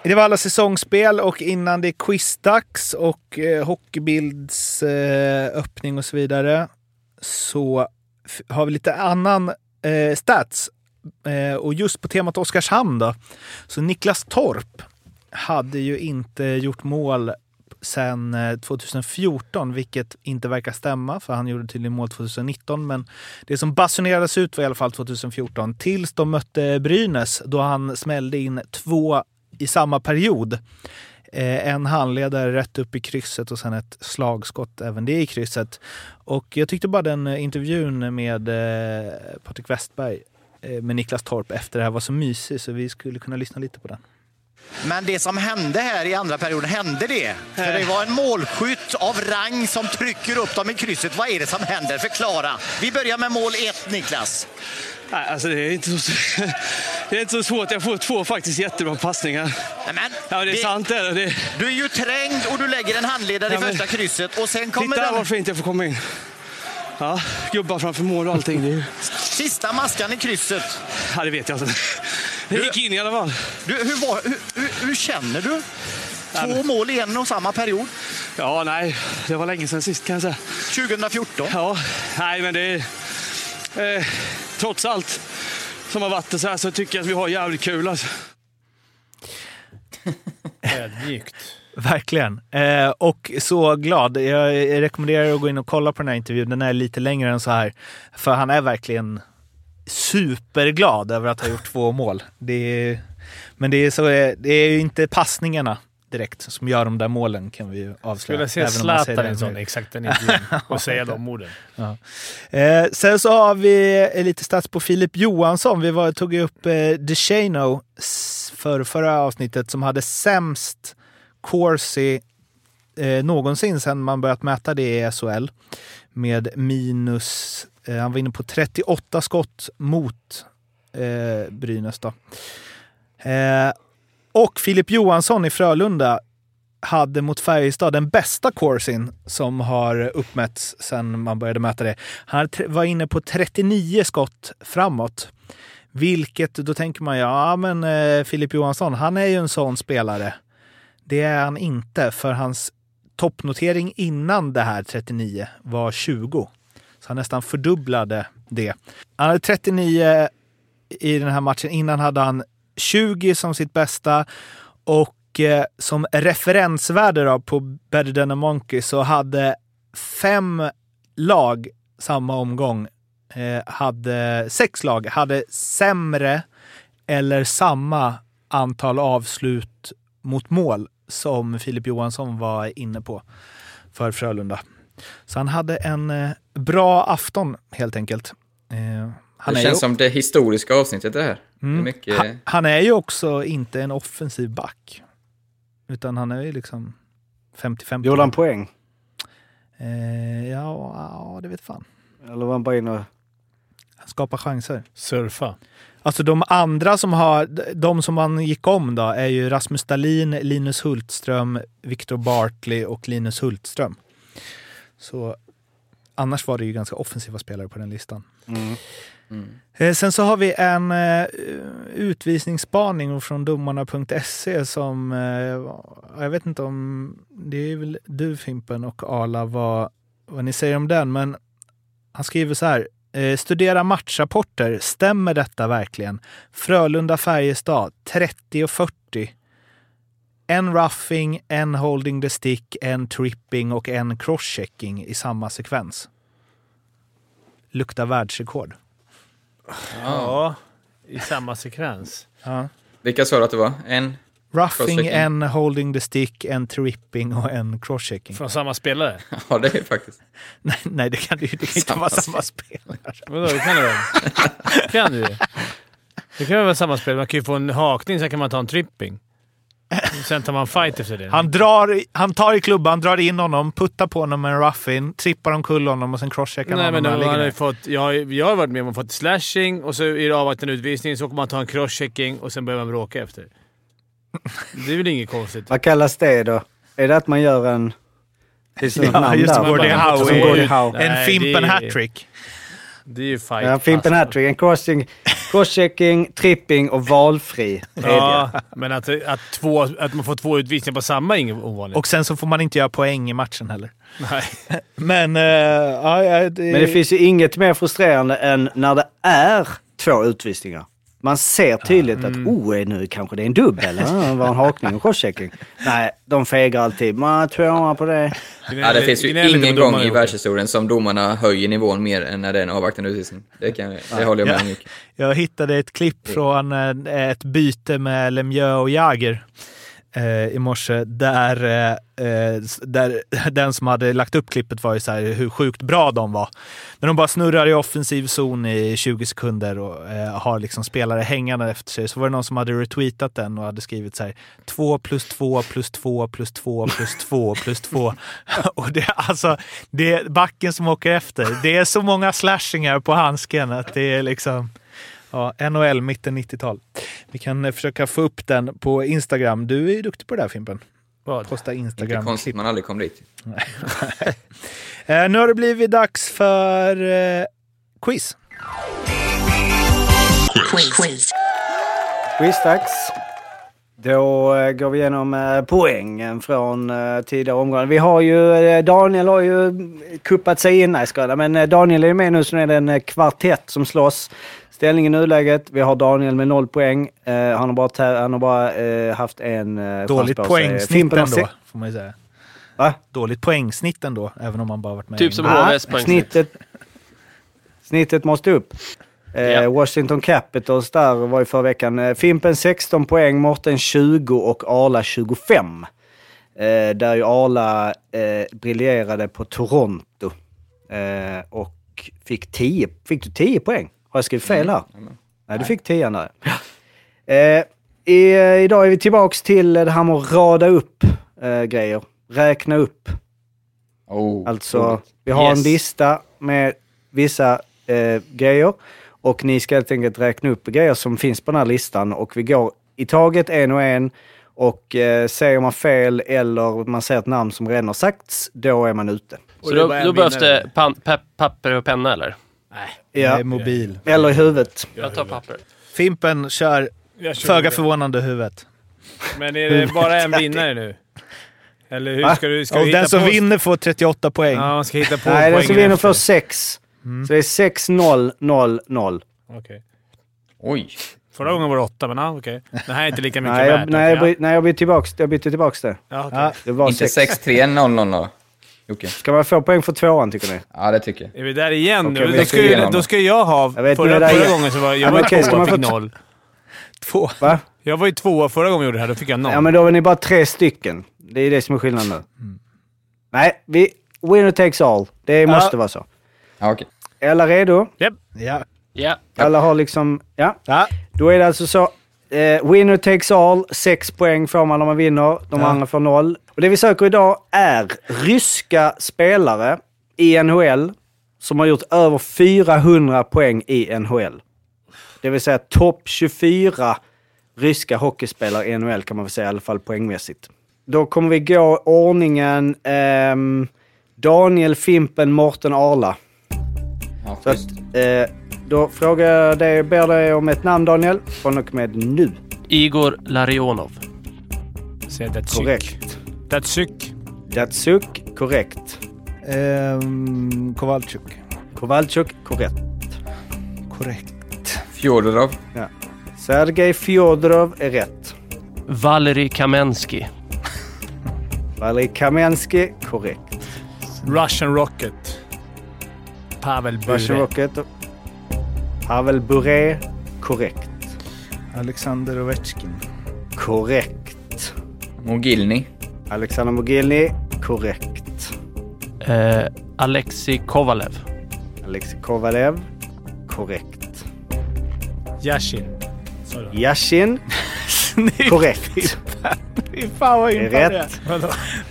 Det var alla säsongsspel och innan det är quizdags och eh, Hockeybilds eh, öppning och så vidare så har vi lite annan eh, stats. Eh, och just på temat Oskarshamn då. Så Niklas Torp hade ju inte gjort mål sedan 2014, eh, vilket inte verkar stämma, för han gjorde tydligen mål 2019. Men det som basunerades ut var i alla fall 2014, tills de mötte Brynäs, då han smällde in två i samma period. Eh, en handledare rätt upp i krysset och sen ett slagskott, även det i krysset. Och jag tyckte bara den eh, intervjun med eh, Patrik Westberg med Niklas Torp efter det här var så mysig så vi skulle kunna lyssna lite på den. Men det som hände här i andra perioden, hände det? För det var en målskytt av rang som trycker upp dem i krysset. Vad är det som händer? Förklara. Vi börjar med mål ett, Niklas. Nej, alltså det är inte så, *laughs* det är inte så svårt. Jag får två faktiskt jättebra passningar. Nämen, Ja, det är sant det. det. Du är ju trängd och du lägger en handledare Ja, i men- första krysset och sen kommer Titta den vad fint jag får komma in. Ja, gubbar framför mål och allting. Det, är ju- sista maskan i krysset. ja, det vet jag inte. Det gick in i alla fall. Du, hur, var, hur, hur, hur känner du? Två mål i en och samma period. Ja, nej, det var länge sedan sist kan jag säga. 2014. Ja, nej men det är... Eh, trots allt som har varit så här så tycker jag att vi har jävligt kul alltså. Ödmjukt. Verkligen. Eh, och så glad. Jag rekommenderar att gå in och kolla på den här intervjun. Den är lite längre än så här. För han är verkligen superglad över att ha gjort två mål. Det är, men det är, så, det är ju inte passningarna direkt som gör de där målen kan vi ju avslöja. Skulle jag se Zlatan i en sån exakt den intervjun och *laughs* säga de orden. Eh, sen så har vi lite stats på Filip Johansson. Vi var, tog ju upp eh, DeShano för förra avsnittet som hade sämst Corsi eh, någonsin sedan man börjat mäta det i SHL. Med minus, eh, han var inne på 38 skott mot eh, Brynäs då. Eh, och Filip Johansson i Frölunda hade mot Färjestad den bästa corsin som har uppmätts sedan man började mäta det. Han var inne på 39 skott framåt. Vilket, då tänker man ja men eh, Filip Johansson, han är ju en sån spelare. Det är han inte, för hans toppnotering innan det här 39 var 20. Så han nästan fördubblade det. Han hade 39 i den här matchen. Innan hade han 20 som sitt bästa och eh, som referensvärde då på Better than a Monkey så hade fem lag samma omgång, eh, hade sex lag, hade sämre eller samma antal avslut mot mål som Filip Johansson var inne på för Frölunda. Så han hade en eh, bra afton helt enkelt. Eh, Han det är känns ju- som det historiska avsnittet det här. Det är Mm. mycket... Han, han är ju också inte en offensiv back. Utan han är ju liksom 50-50. Gjorde han poäng? Eh, ja, ja, det vet fan. Eller var han bara in och... Han skapar chanser. Surfa. Alltså de andra som har, de som man gick om då, är ju Rasmus Dahlin, Linus Hultström, Viktor Bartley och Linus Hultström. Så annars var det ju ganska offensiva spelare på den listan. Mm. Eh, Sen så har vi en eh, utvisningsspaning från domarna.se som, eh, jag vet inte om, det är väl du Fimpen och Arla vad, vad ni säger om den, men han skriver så här. Eh, studera matchrapporter. Stämmer detta verkligen? Frölunda-Färjestad 30 och 40. En roughing, en holding the stick, en tripping och en crosschecking i samma sekvens. Luktar världsrekord. Ja, i samma sekvens. Ja. Vilka sa du att det var? En? Roughing, en holding the stick, en tripping och en crosschecking. Från samma spelare? *laughs* Ja, det är faktiskt. *laughs* Nej, nej, det kan ju det kan inte vara samma spelare. Vadå, det kan det väl? kan du det? Det kan väl vara samma spel. Man kan ju få en hakning, sen kan man ta en tripping. Sen tar man fight efter det. Han, drar, han tar i klubban, drar in honom, puttar på honom med en roughing, trippar omkull honom och sen crosscheckar Nej, honom. men han har fått, jag, har, jag har varit med om att få ett slashing och så i det avvaktande utvisning så kommer man ta en crosschecking och sen börjar man bråka efter. Det är väl inget konstigt? Vad kallas det då? Är det att man gör en... Finns det något Ja, namn just det. där? Gordie Howe. En Fimpen hattrick. Det är ju fight. Ja, Fimpen pass. hattrick, en crossing, crosschecking, tripping och valfri. Ja, men att, att, två, att man får två utvisningar på samma är inget ovanligt. Och sen så får man inte göra poäng i matchen heller. Nej. *laughs* Men, ja, ja, det, Men det finns ju inget mer frustrerande än när det är två utvisningar. Man ser tydligt att oh, nu kanske det är en dubbel. Ja, det var en hakning och crosschecking. Nej, de fegar alltid. Man tvåa på det. Ja, det finns ju ingen gång i världshistorien som domarna höjer nivån mer än när det är en avvaktande utvisning. Det, kan, det håller jag med Ja. om mycket. Jag hittade ett klipp från eh, ett byte med Lemieux och Jager eh, i morse där, eh, eh där *laughs* den som hade lagt upp klippet var ju så här hur sjukt bra de var. När de bara snurrar i offensiv zon i 20 sekunder och eh, har liksom spelare hängande efter sig så var det någon som hade retweetat den och hade skrivit så här 2 plus 2 plus 2 plus 2 plus 2 plus 2. *laughs* och det är alltså det är backen som åker efter. Det är så många slashingar på handsken att det är liksom Ja, NHL mitten 90-tal. Vi kan eh, försöka få upp den på Instagram. Du är ju duktig på det där Fimpen. Vad? Posta Inte Instagram. konstigt man aldrig kom dit. *laughs* Eh, nu har det blivit dags för eh, quiz. Quiz. Quizdags. Då eh, går vi igenom poängen från tidigare omgångar. Vi har ju, Daniel har ju kuppat sig in, nej jag skojar, men Daniel är med nu så nu är det en kvartett som slåss. Ställning i nuläget, vi har Daniel med noll poäng. Eh, han har bara, han har bara eh, haft en eh, Dåligt poängsnitt ändå, får man ju säga. Va? Dåligt poängsnitt ändå, även om man bara varit med Typ som. HVs poängsnitt. snittet, snittet måste upp. Ja. Washington Capitals där var ju förra veckan. Eh, Fimpen 16 poäng, Morten 20 och Arla 25. Eh, där ju Arla eh, briljerade på Toronto. Eh, och fick 10. Fick du 10 poäng? Har jag skrivit fel här? Nej, du fick 10 där. Eh, i, eh, idag är vi tillbaks till det här med att rada upp eh, grejer. Räkna upp. Oh, Alltså, roligt. vi har en Yes. lista med vissa eh, grejer och ni ska helt enkelt räkna upp grejer som finns på den här listan och vi går i taget en och en och eh, säger man fel eller man säger ett namn som redan har sagts, då är man ute. Så då, då behövs det pan, pe, papper och penna eller? Ja. mobil. Eller i huvudet. Jag tar papper. Fimpen kör, föga förvånande, huvudet. Men är det bara en vinnare nu? Eller hur ska du... Ska Och du hitta den som på... vinner får 38 poäng. Ja, man ska hitta på Nej, den som vinner efter. får 6. Så det är 6-0-0-0. Okej. Oj. Förra gången var det åtta, men ja, okej. Det här är inte lika mycket Nej, värt. jag, nej, jag, nej, jag bytte tillbaks, jag bytte tillbaks det. ja. Okej. Ja, Det var Inte 6. 6-3-0-0 då? Jocke? Ska man få poäng för tvåan tycker ni? Ja, det tycker jag. Är vi där igen nu? Okej, vi då, ska ju, då då. ska jag ha... Jag vet, nu förra det förra gången så var jag Ja, var men okej, tvåa och fick noll. Två. Va? Jag var ju tvåa förra gången vi gjorde det här. Då fick jag noll. Ja, men då är ni bara tre stycken. Det är det som är skillnaden nu. Nej, vi, winner takes all. Det måste vara så. Ja, okej. Är alla redo? Japp. Ja. Ja. Alla har liksom... Ja. Ja. Då är det alltså så. Eh, winner takes all. Sex poäng får man om man vinner. De Ja. andra får noll. Och det vi söker idag är ryska spelare i NHL som har gjort över 400 poäng i NHL. Det vill säga topp 24 ryska hockeyspelare i NHL kan man väl säga i alla fall poängmässigt. Då kommer vi gå ordningen ehm, Daniel, Fimpen, Morten, Arla. Ja, Så att, eh, då frågar jag dig, ber dig om ett namn Daniel, från och med nu. Igor Larionov. Säg Datsyk. Korrekt. Datsyk. Datsuk, korrekt. Ehm, Kowalczyk. Kowalczyk, korrekt. Korrekt. Fjodorov. Ja. Sergej Fjodorov är rätt. Valeri Kamensky. Valerij Kamensky, korrekt. Russian Rocket. Pavel Russian Bure. Rocket. Pavel Bure, korrekt. Alexander Ovechkin. Korrekt. Mogilny. Alexander Mogilny, korrekt. Eh, Alexei Kovalev. Alexej Kovalev, korrekt. Yashin. Yashin, *laughs* korrekt. Fy fan vad Det är imponerad. rätt.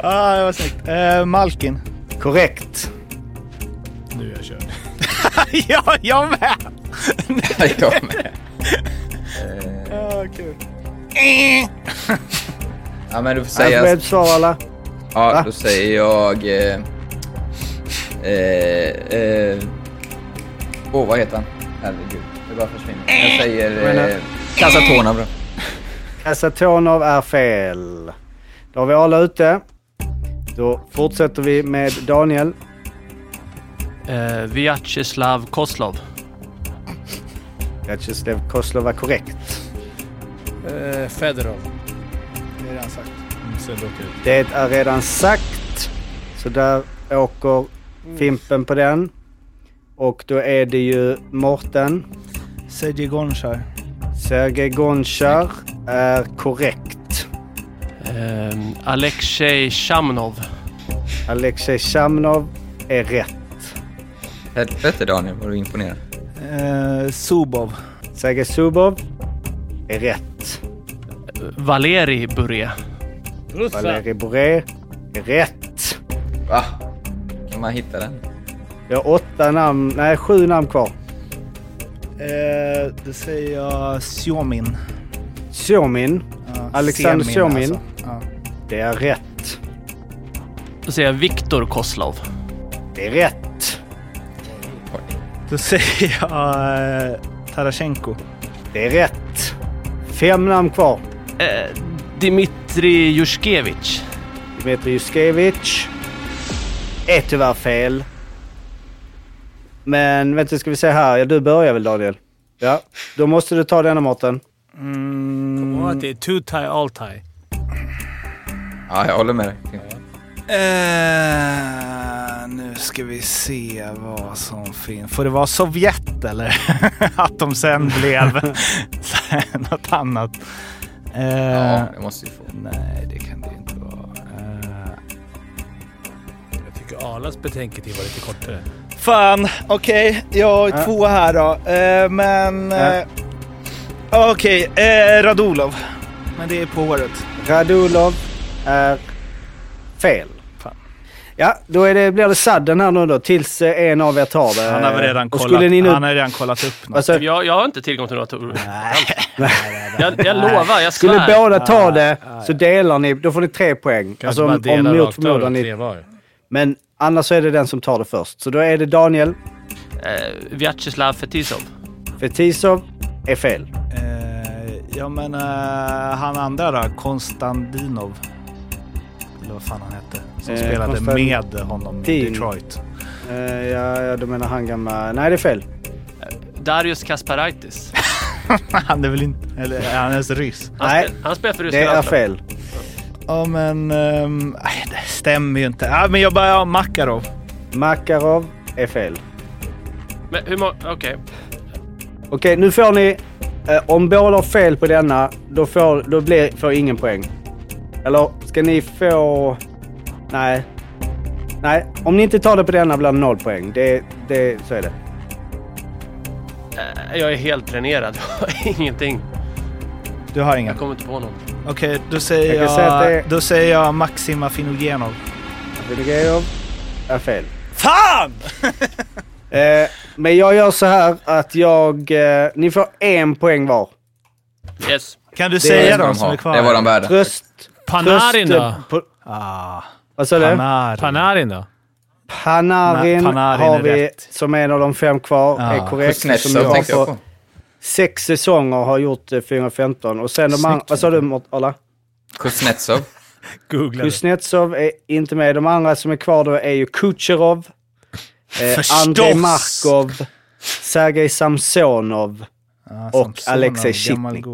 Ja, det var snyggt. Eh, Malkin. Korrekt. Nu är jag körd. *laughs* ja, jag med! *laughs* jag med. Ja, kul. Ja, men du får säga... Alfred, alla. Ja, Va? då säger jag... Eh, eh, eh, Åh, vad heter han? Herregud, det bara försvinner. Jag säger... Eh, Casatonov då. Kasatonov är fel. Då har vi alla ute. Då fortsätter vi med Daniel. Eh, Vyacheslav Koslov. Vyacheslav Koslov är korrekt. Uh, Fedorov. Det är redan sagt. Mm. Det är redan sagt. Så där åker Fimpen på den. Och då är det ju Morten. Sergej Gonchar. Sergej Gonchar är korrekt. Eh, Alexej Shamnov. Alexej Shamnov är rätt. Helvete Daniel, vad du imponerad. Eh, Subov. Sergej Subov är rätt. Valeri Bure. Valeri Boré är rätt. Va? Kan man hitta den? Vi har åtta namn, nej sju namn kvar. Eh, då säger jag Siomin. Siomin, Ja, Alexander Siomin. alltså. Ja. det är rätt. Då säger jag Viktor Koslov. Det är rätt. Då säger jag eh, Tarashenko. Det är rätt. Fem namn kvar. Eh, Dmitri Juskevich. Dmitrij Juskevich är tyvärr fel. Men vänta, ska vi se här. Ja, du börjar väl Daniel? Ja, då måste du ta denna Mårten. Mm. Åh, det är two tie, all tie. Ja, jag håller med dig. Eh, nu ska vi se vad som finns. Får det vara Sovjet eller? *laughs* att de sen blev *laughs* *laughs* något annat. Eh, Ja, det måste ju få. Nej, det kan det inte vara. Eh, Jag tycker Arlas betänketid var lite kortare. fan, okej. Jag har Ja. två här då. Eh, men... Eh, okej, eh, Radulov. Men det är på året. Radulov är fel. Ja, då är det, blir det sadden här nu då tills eh, en av er tar det. Han har väl redan kollat, skulle ni nu... han har redan kollat upp något. Alltså, Jag, jag har inte tillgång till några. Nej. Jag, jag lovar, jag skulle svär. båda ta det så delar ni, då får ni tre poäng. Kanske Alltså om, dela om mot förmodan och ni... tre var. Men annars så är det den som tar det först. Så då är det Daniel. Eh, Vyacheslav Fetisov. Fetisov är fel. Eh, ja men eh, han andra då, Konstantinov. Eller vad fan han hette. Som Eh, spelade Konstantin- med honom i Detroit. Eh, ja, ja, du menar han gamla... Nej, det är fel. Darius Kasparaitis. *laughs* han är väl inte... Eller är han ens ryss? Han, Nej, spel, han spelar för Det är fel. Ja men... nej, det stämmer ju inte. Ja men jag bara, ja, Makarov. Makarov är fel. Men hur många... Okej. Okej, nu får ni... Eh, om båda har fel på denna, då får, då blir, får ingen poäng. Eller ska ni få... Nej. Nej, om ni inte tar det på denna blir det noll poäng. Det, det, så är det. Eh, Jag är helt dränerad. *laughs* Jag har Ingenting. Du har ingen? Jag kommer inte på någon. Okej, då säger Jag jag, det är- då säger jag Maxim Afinogenov. Vinogajov är fel. Fan! *laughs* Eh, men jag gör så här att jag... Eh, ni får en poäng var. Yes. Kan du Det säga de som är kvar? Det var de värda. Tröst... Panarin tröst, då? På, Ah, vad sa du? Panarin. Panarin då? Panarin, Na- Panarin har vi rätt. som en av de fem kvar. Ja. Är korrekt. Som Kuznetsov jag tänkte jag på sex säsonger har gjort eh, 415. Och sen de andra... Vad sa du Arla? Kuznetsov. *laughs* Googla. Kuznetsov är inte med. De andra som är kvar då är ju Kucherov, eh! Andrei Markov, Sergej Samsonov. Ah, Och Samsonov, Alexej Shitnik.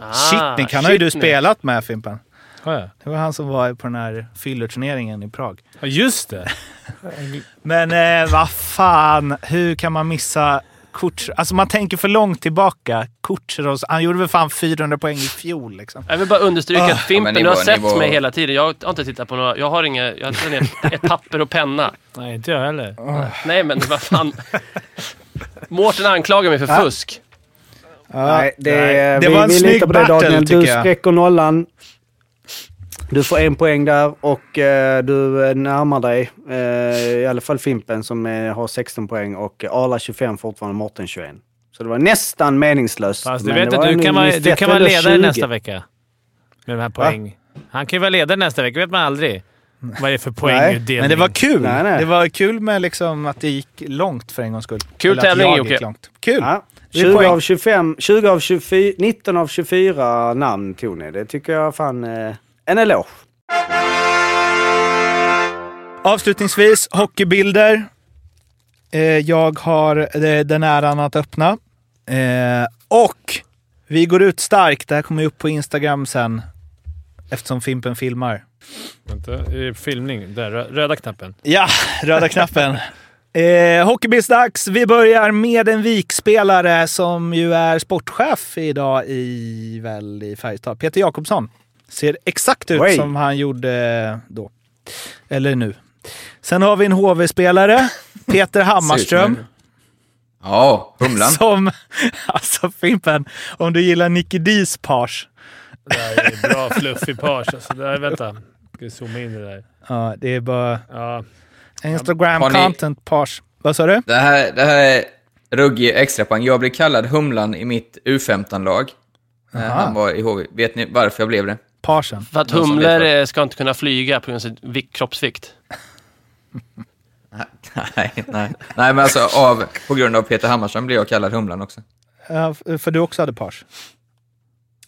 Ah, Shitnik, han har ju du spelat med Fimpen. Har jag? Det var han som var på den här fyllerturneringen i Prag. Ja, just det. *laughs* Men eh, vad fan, hur kan man missa Kutjer? Alltså man tänker för långt tillbaka. Kutjerov, han gjorde väl fan 400 poäng i fjol liksom. Jag vill bara understryka Ah. att Fimpen, Ja, men du har sett nivå- mig hela tiden. Jag har inte tittat på några... Jag har inga... Jag har ner ett papper och penna. Nej, inte jag heller. Nej, men vad fan. Mårten anklagar mig för Ah. fusk. Nej, det, nej. Det vi, var en vi snygg battle. Du tycker jag. spräcker nollan. Du får en poäng där och eh, du närmar dig eh, i alla fall Fimpen som eh, har 16 poäng och Arla 25 fortfarande, Mårten 21. Så det var nästan meningslöst. Fast du vet det att du kan vara, du kan vara ledare 20. nästa vecka. Med de här poäng. Han kan ju vara ledare nästa vecka, vet man aldrig. Vad det är för poängutdelning. Men det var kul. Nej, nej. Det var kul med liksom att det gick långt för en gångs skull. Kul tävling, Jocke. Kul! Ja. Det är 20 poäng. av 25, 20 av 24, 19 av 24 namn tog ni. Det tycker jag fan eh, en eloge. Avslutningsvis, hockeybilder. Eh, jag har eh, den äran att öppna. Eh, och vi går ut starkt. Det här kommer upp på Instagram sen. Eftersom Fimpen filmar. Vänta, i filmning. Där, rö- röda knappen. Ja, röda knappen. *laughs* Eh, Hockeybilsdags. Vi börjar med en vikspelare som ju är sportchef idag i, väl, i Färjestad. Peter Jakobsson. Ser exakt ut Oj. som han gjorde då. Eller nu. Sen har vi en HV-spelare, *laughs* Peter Hammarström. Ja, Humlan. *laughs* Som, alltså Fimpen, om du gillar Nicky Dees page. Det är bra fluffig page. Alltså, där, vänta. Ska vi zooma in det där. Ja, det är bara Ja. Instagram ni- content page. Vad sa du? Det här, det här är ruggig extrapoäng. Jag blev kallad Humlan i mitt U15-lag. när Aha. Han var i HV. Vet ni varför jag blev det? Pagen. För att humlor ska inte kunna flyga på grund av sin vik- kroppsvikt. Nej, nej. nej men alltså av, på grund av Peter Hammarström blev jag kallad Humlan också. Ja, för du också hade page.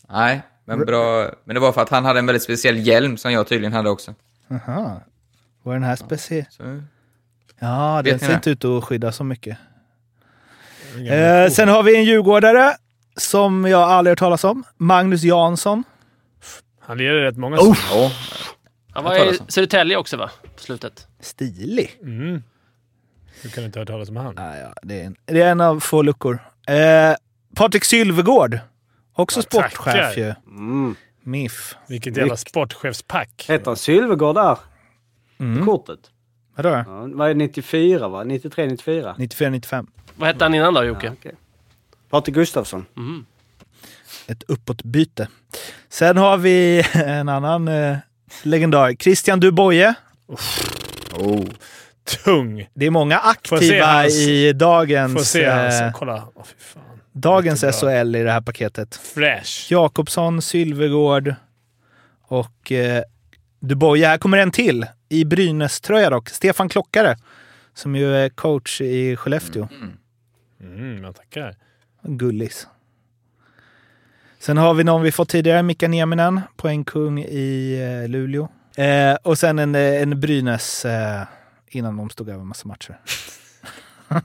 Nej, men bra. Men det var för att han hade en väldigt speciell hjälm som jag tydligen hade också. Aha. Var den här speciell? Så, Ja, den ser det? inte ut att skydda så mycket. Eh, sen har vi en djurgårdare som jag aldrig hört talas om. Magnus Jansson. Han leder rätt många Oh. ja, Han var i. Södertälje också va? På slutet. Stilig. Mm. Du kan inte ha hört talas om han. Ja, ja, det, är en, det är en av få luckor. Eh, Patrik Sylvegård. Också Ja, sportchef tackar. ju. Mm. MIF. Vilket jävla sportchefspack. Heter han Sylvegård där? Mm. Kortet? Vadå? Ja, vad är det, 94 va? 93, 94? 94-95. Vad hette han innan då Jocke? Ja, okej. Patrik Gustafsson. Mhm. Ett uppåtbyte. Sen har vi *laughs* en annan eh, legendar. Christian Duboye. oh. Tung. Det är många aktiva hans- i Får dagens, se hans. eh, Kolla. Fan. dagens. SHL i det här paketet. Fresh. Jakobsson, Sylvegård och eh, Duboye. Här kommer en till i Brynäs-tröja dock. Stefan Klockare som ju är coach i Skellefteå. Mm, jag tackar. Gullis. Sen har vi någon vi fått tidigare, Mika Nieminen, poängkung i eh, Luleå. Eh, och sen en, eh, en Brynäs eh, innan de stod över massa matcher. *laughs*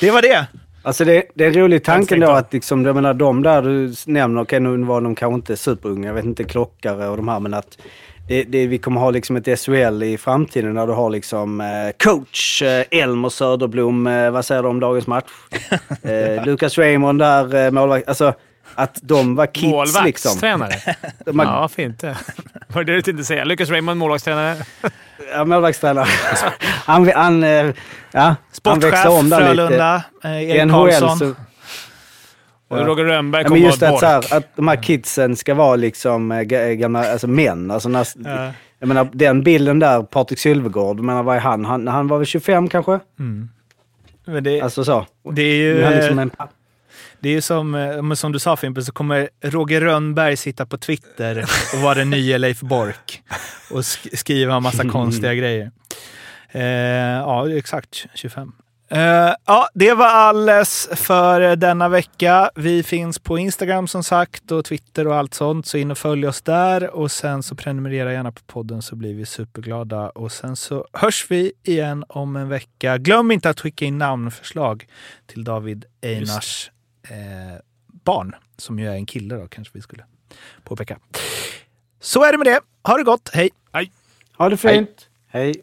det var det. Alltså det, det är en rolig tanke då att liksom, jag menar, de där du nämner, okej nu var de kanske inte superunga, jag vet inte Klockare och de här, men att det, det, vi kommer ha liksom ett SHL i framtiden där du har liksom eh, coach eh, Elmer Söderblom, eh, vad säger du om dagens match? *laughs* Eh, Lucas Raymond där, målvakt, alltså att de var kids liksom. *laughs* Målvaktstränare. Har, Ja, varför inte? *laughs* Var det det du tänkte säga? Lucas Raymond, målvaktstränare. Ja, målvaktstränare. han, han, ja, han Sportchef, växlar om där Frölunda, lite. Erik Karlsson. så, Och Roger Rönnberg Ja, kommer just vara att, så här, att de här kidsen ska vara liksom eh, ga- gamla alltså män. Alltså när, Ja. Jag menar den bilden där, Patrik Sylvegård, menar vad är han? han? Han var väl 25 kanske? Mm. Men det, Alltså så. det är ju... Han liksom en, Det är ju som, eh, som du sa Fimpen, så kommer Roger Rönnberg sitta på Twitter och vara den nya Leif Bork och sk- skriva en massa konstiga *laughs* grejer. Eh, ja, exakt 25. Eh, ja, det var alles för denna vecka. Vi finns på Instagram som sagt och Twitter och allt sånt, så in och följ oss där och sen så prenumerera gärna på podden så blir vi superglada och sen så hörs vi igen om en vecka. Glöm inte att skicka in namnförslag till David Einars eh, barn, som ju är en kille då kanske vi skulle påpeka. Så är det med det. Ha det gott. Hej! Hej! ha det fint. Hej.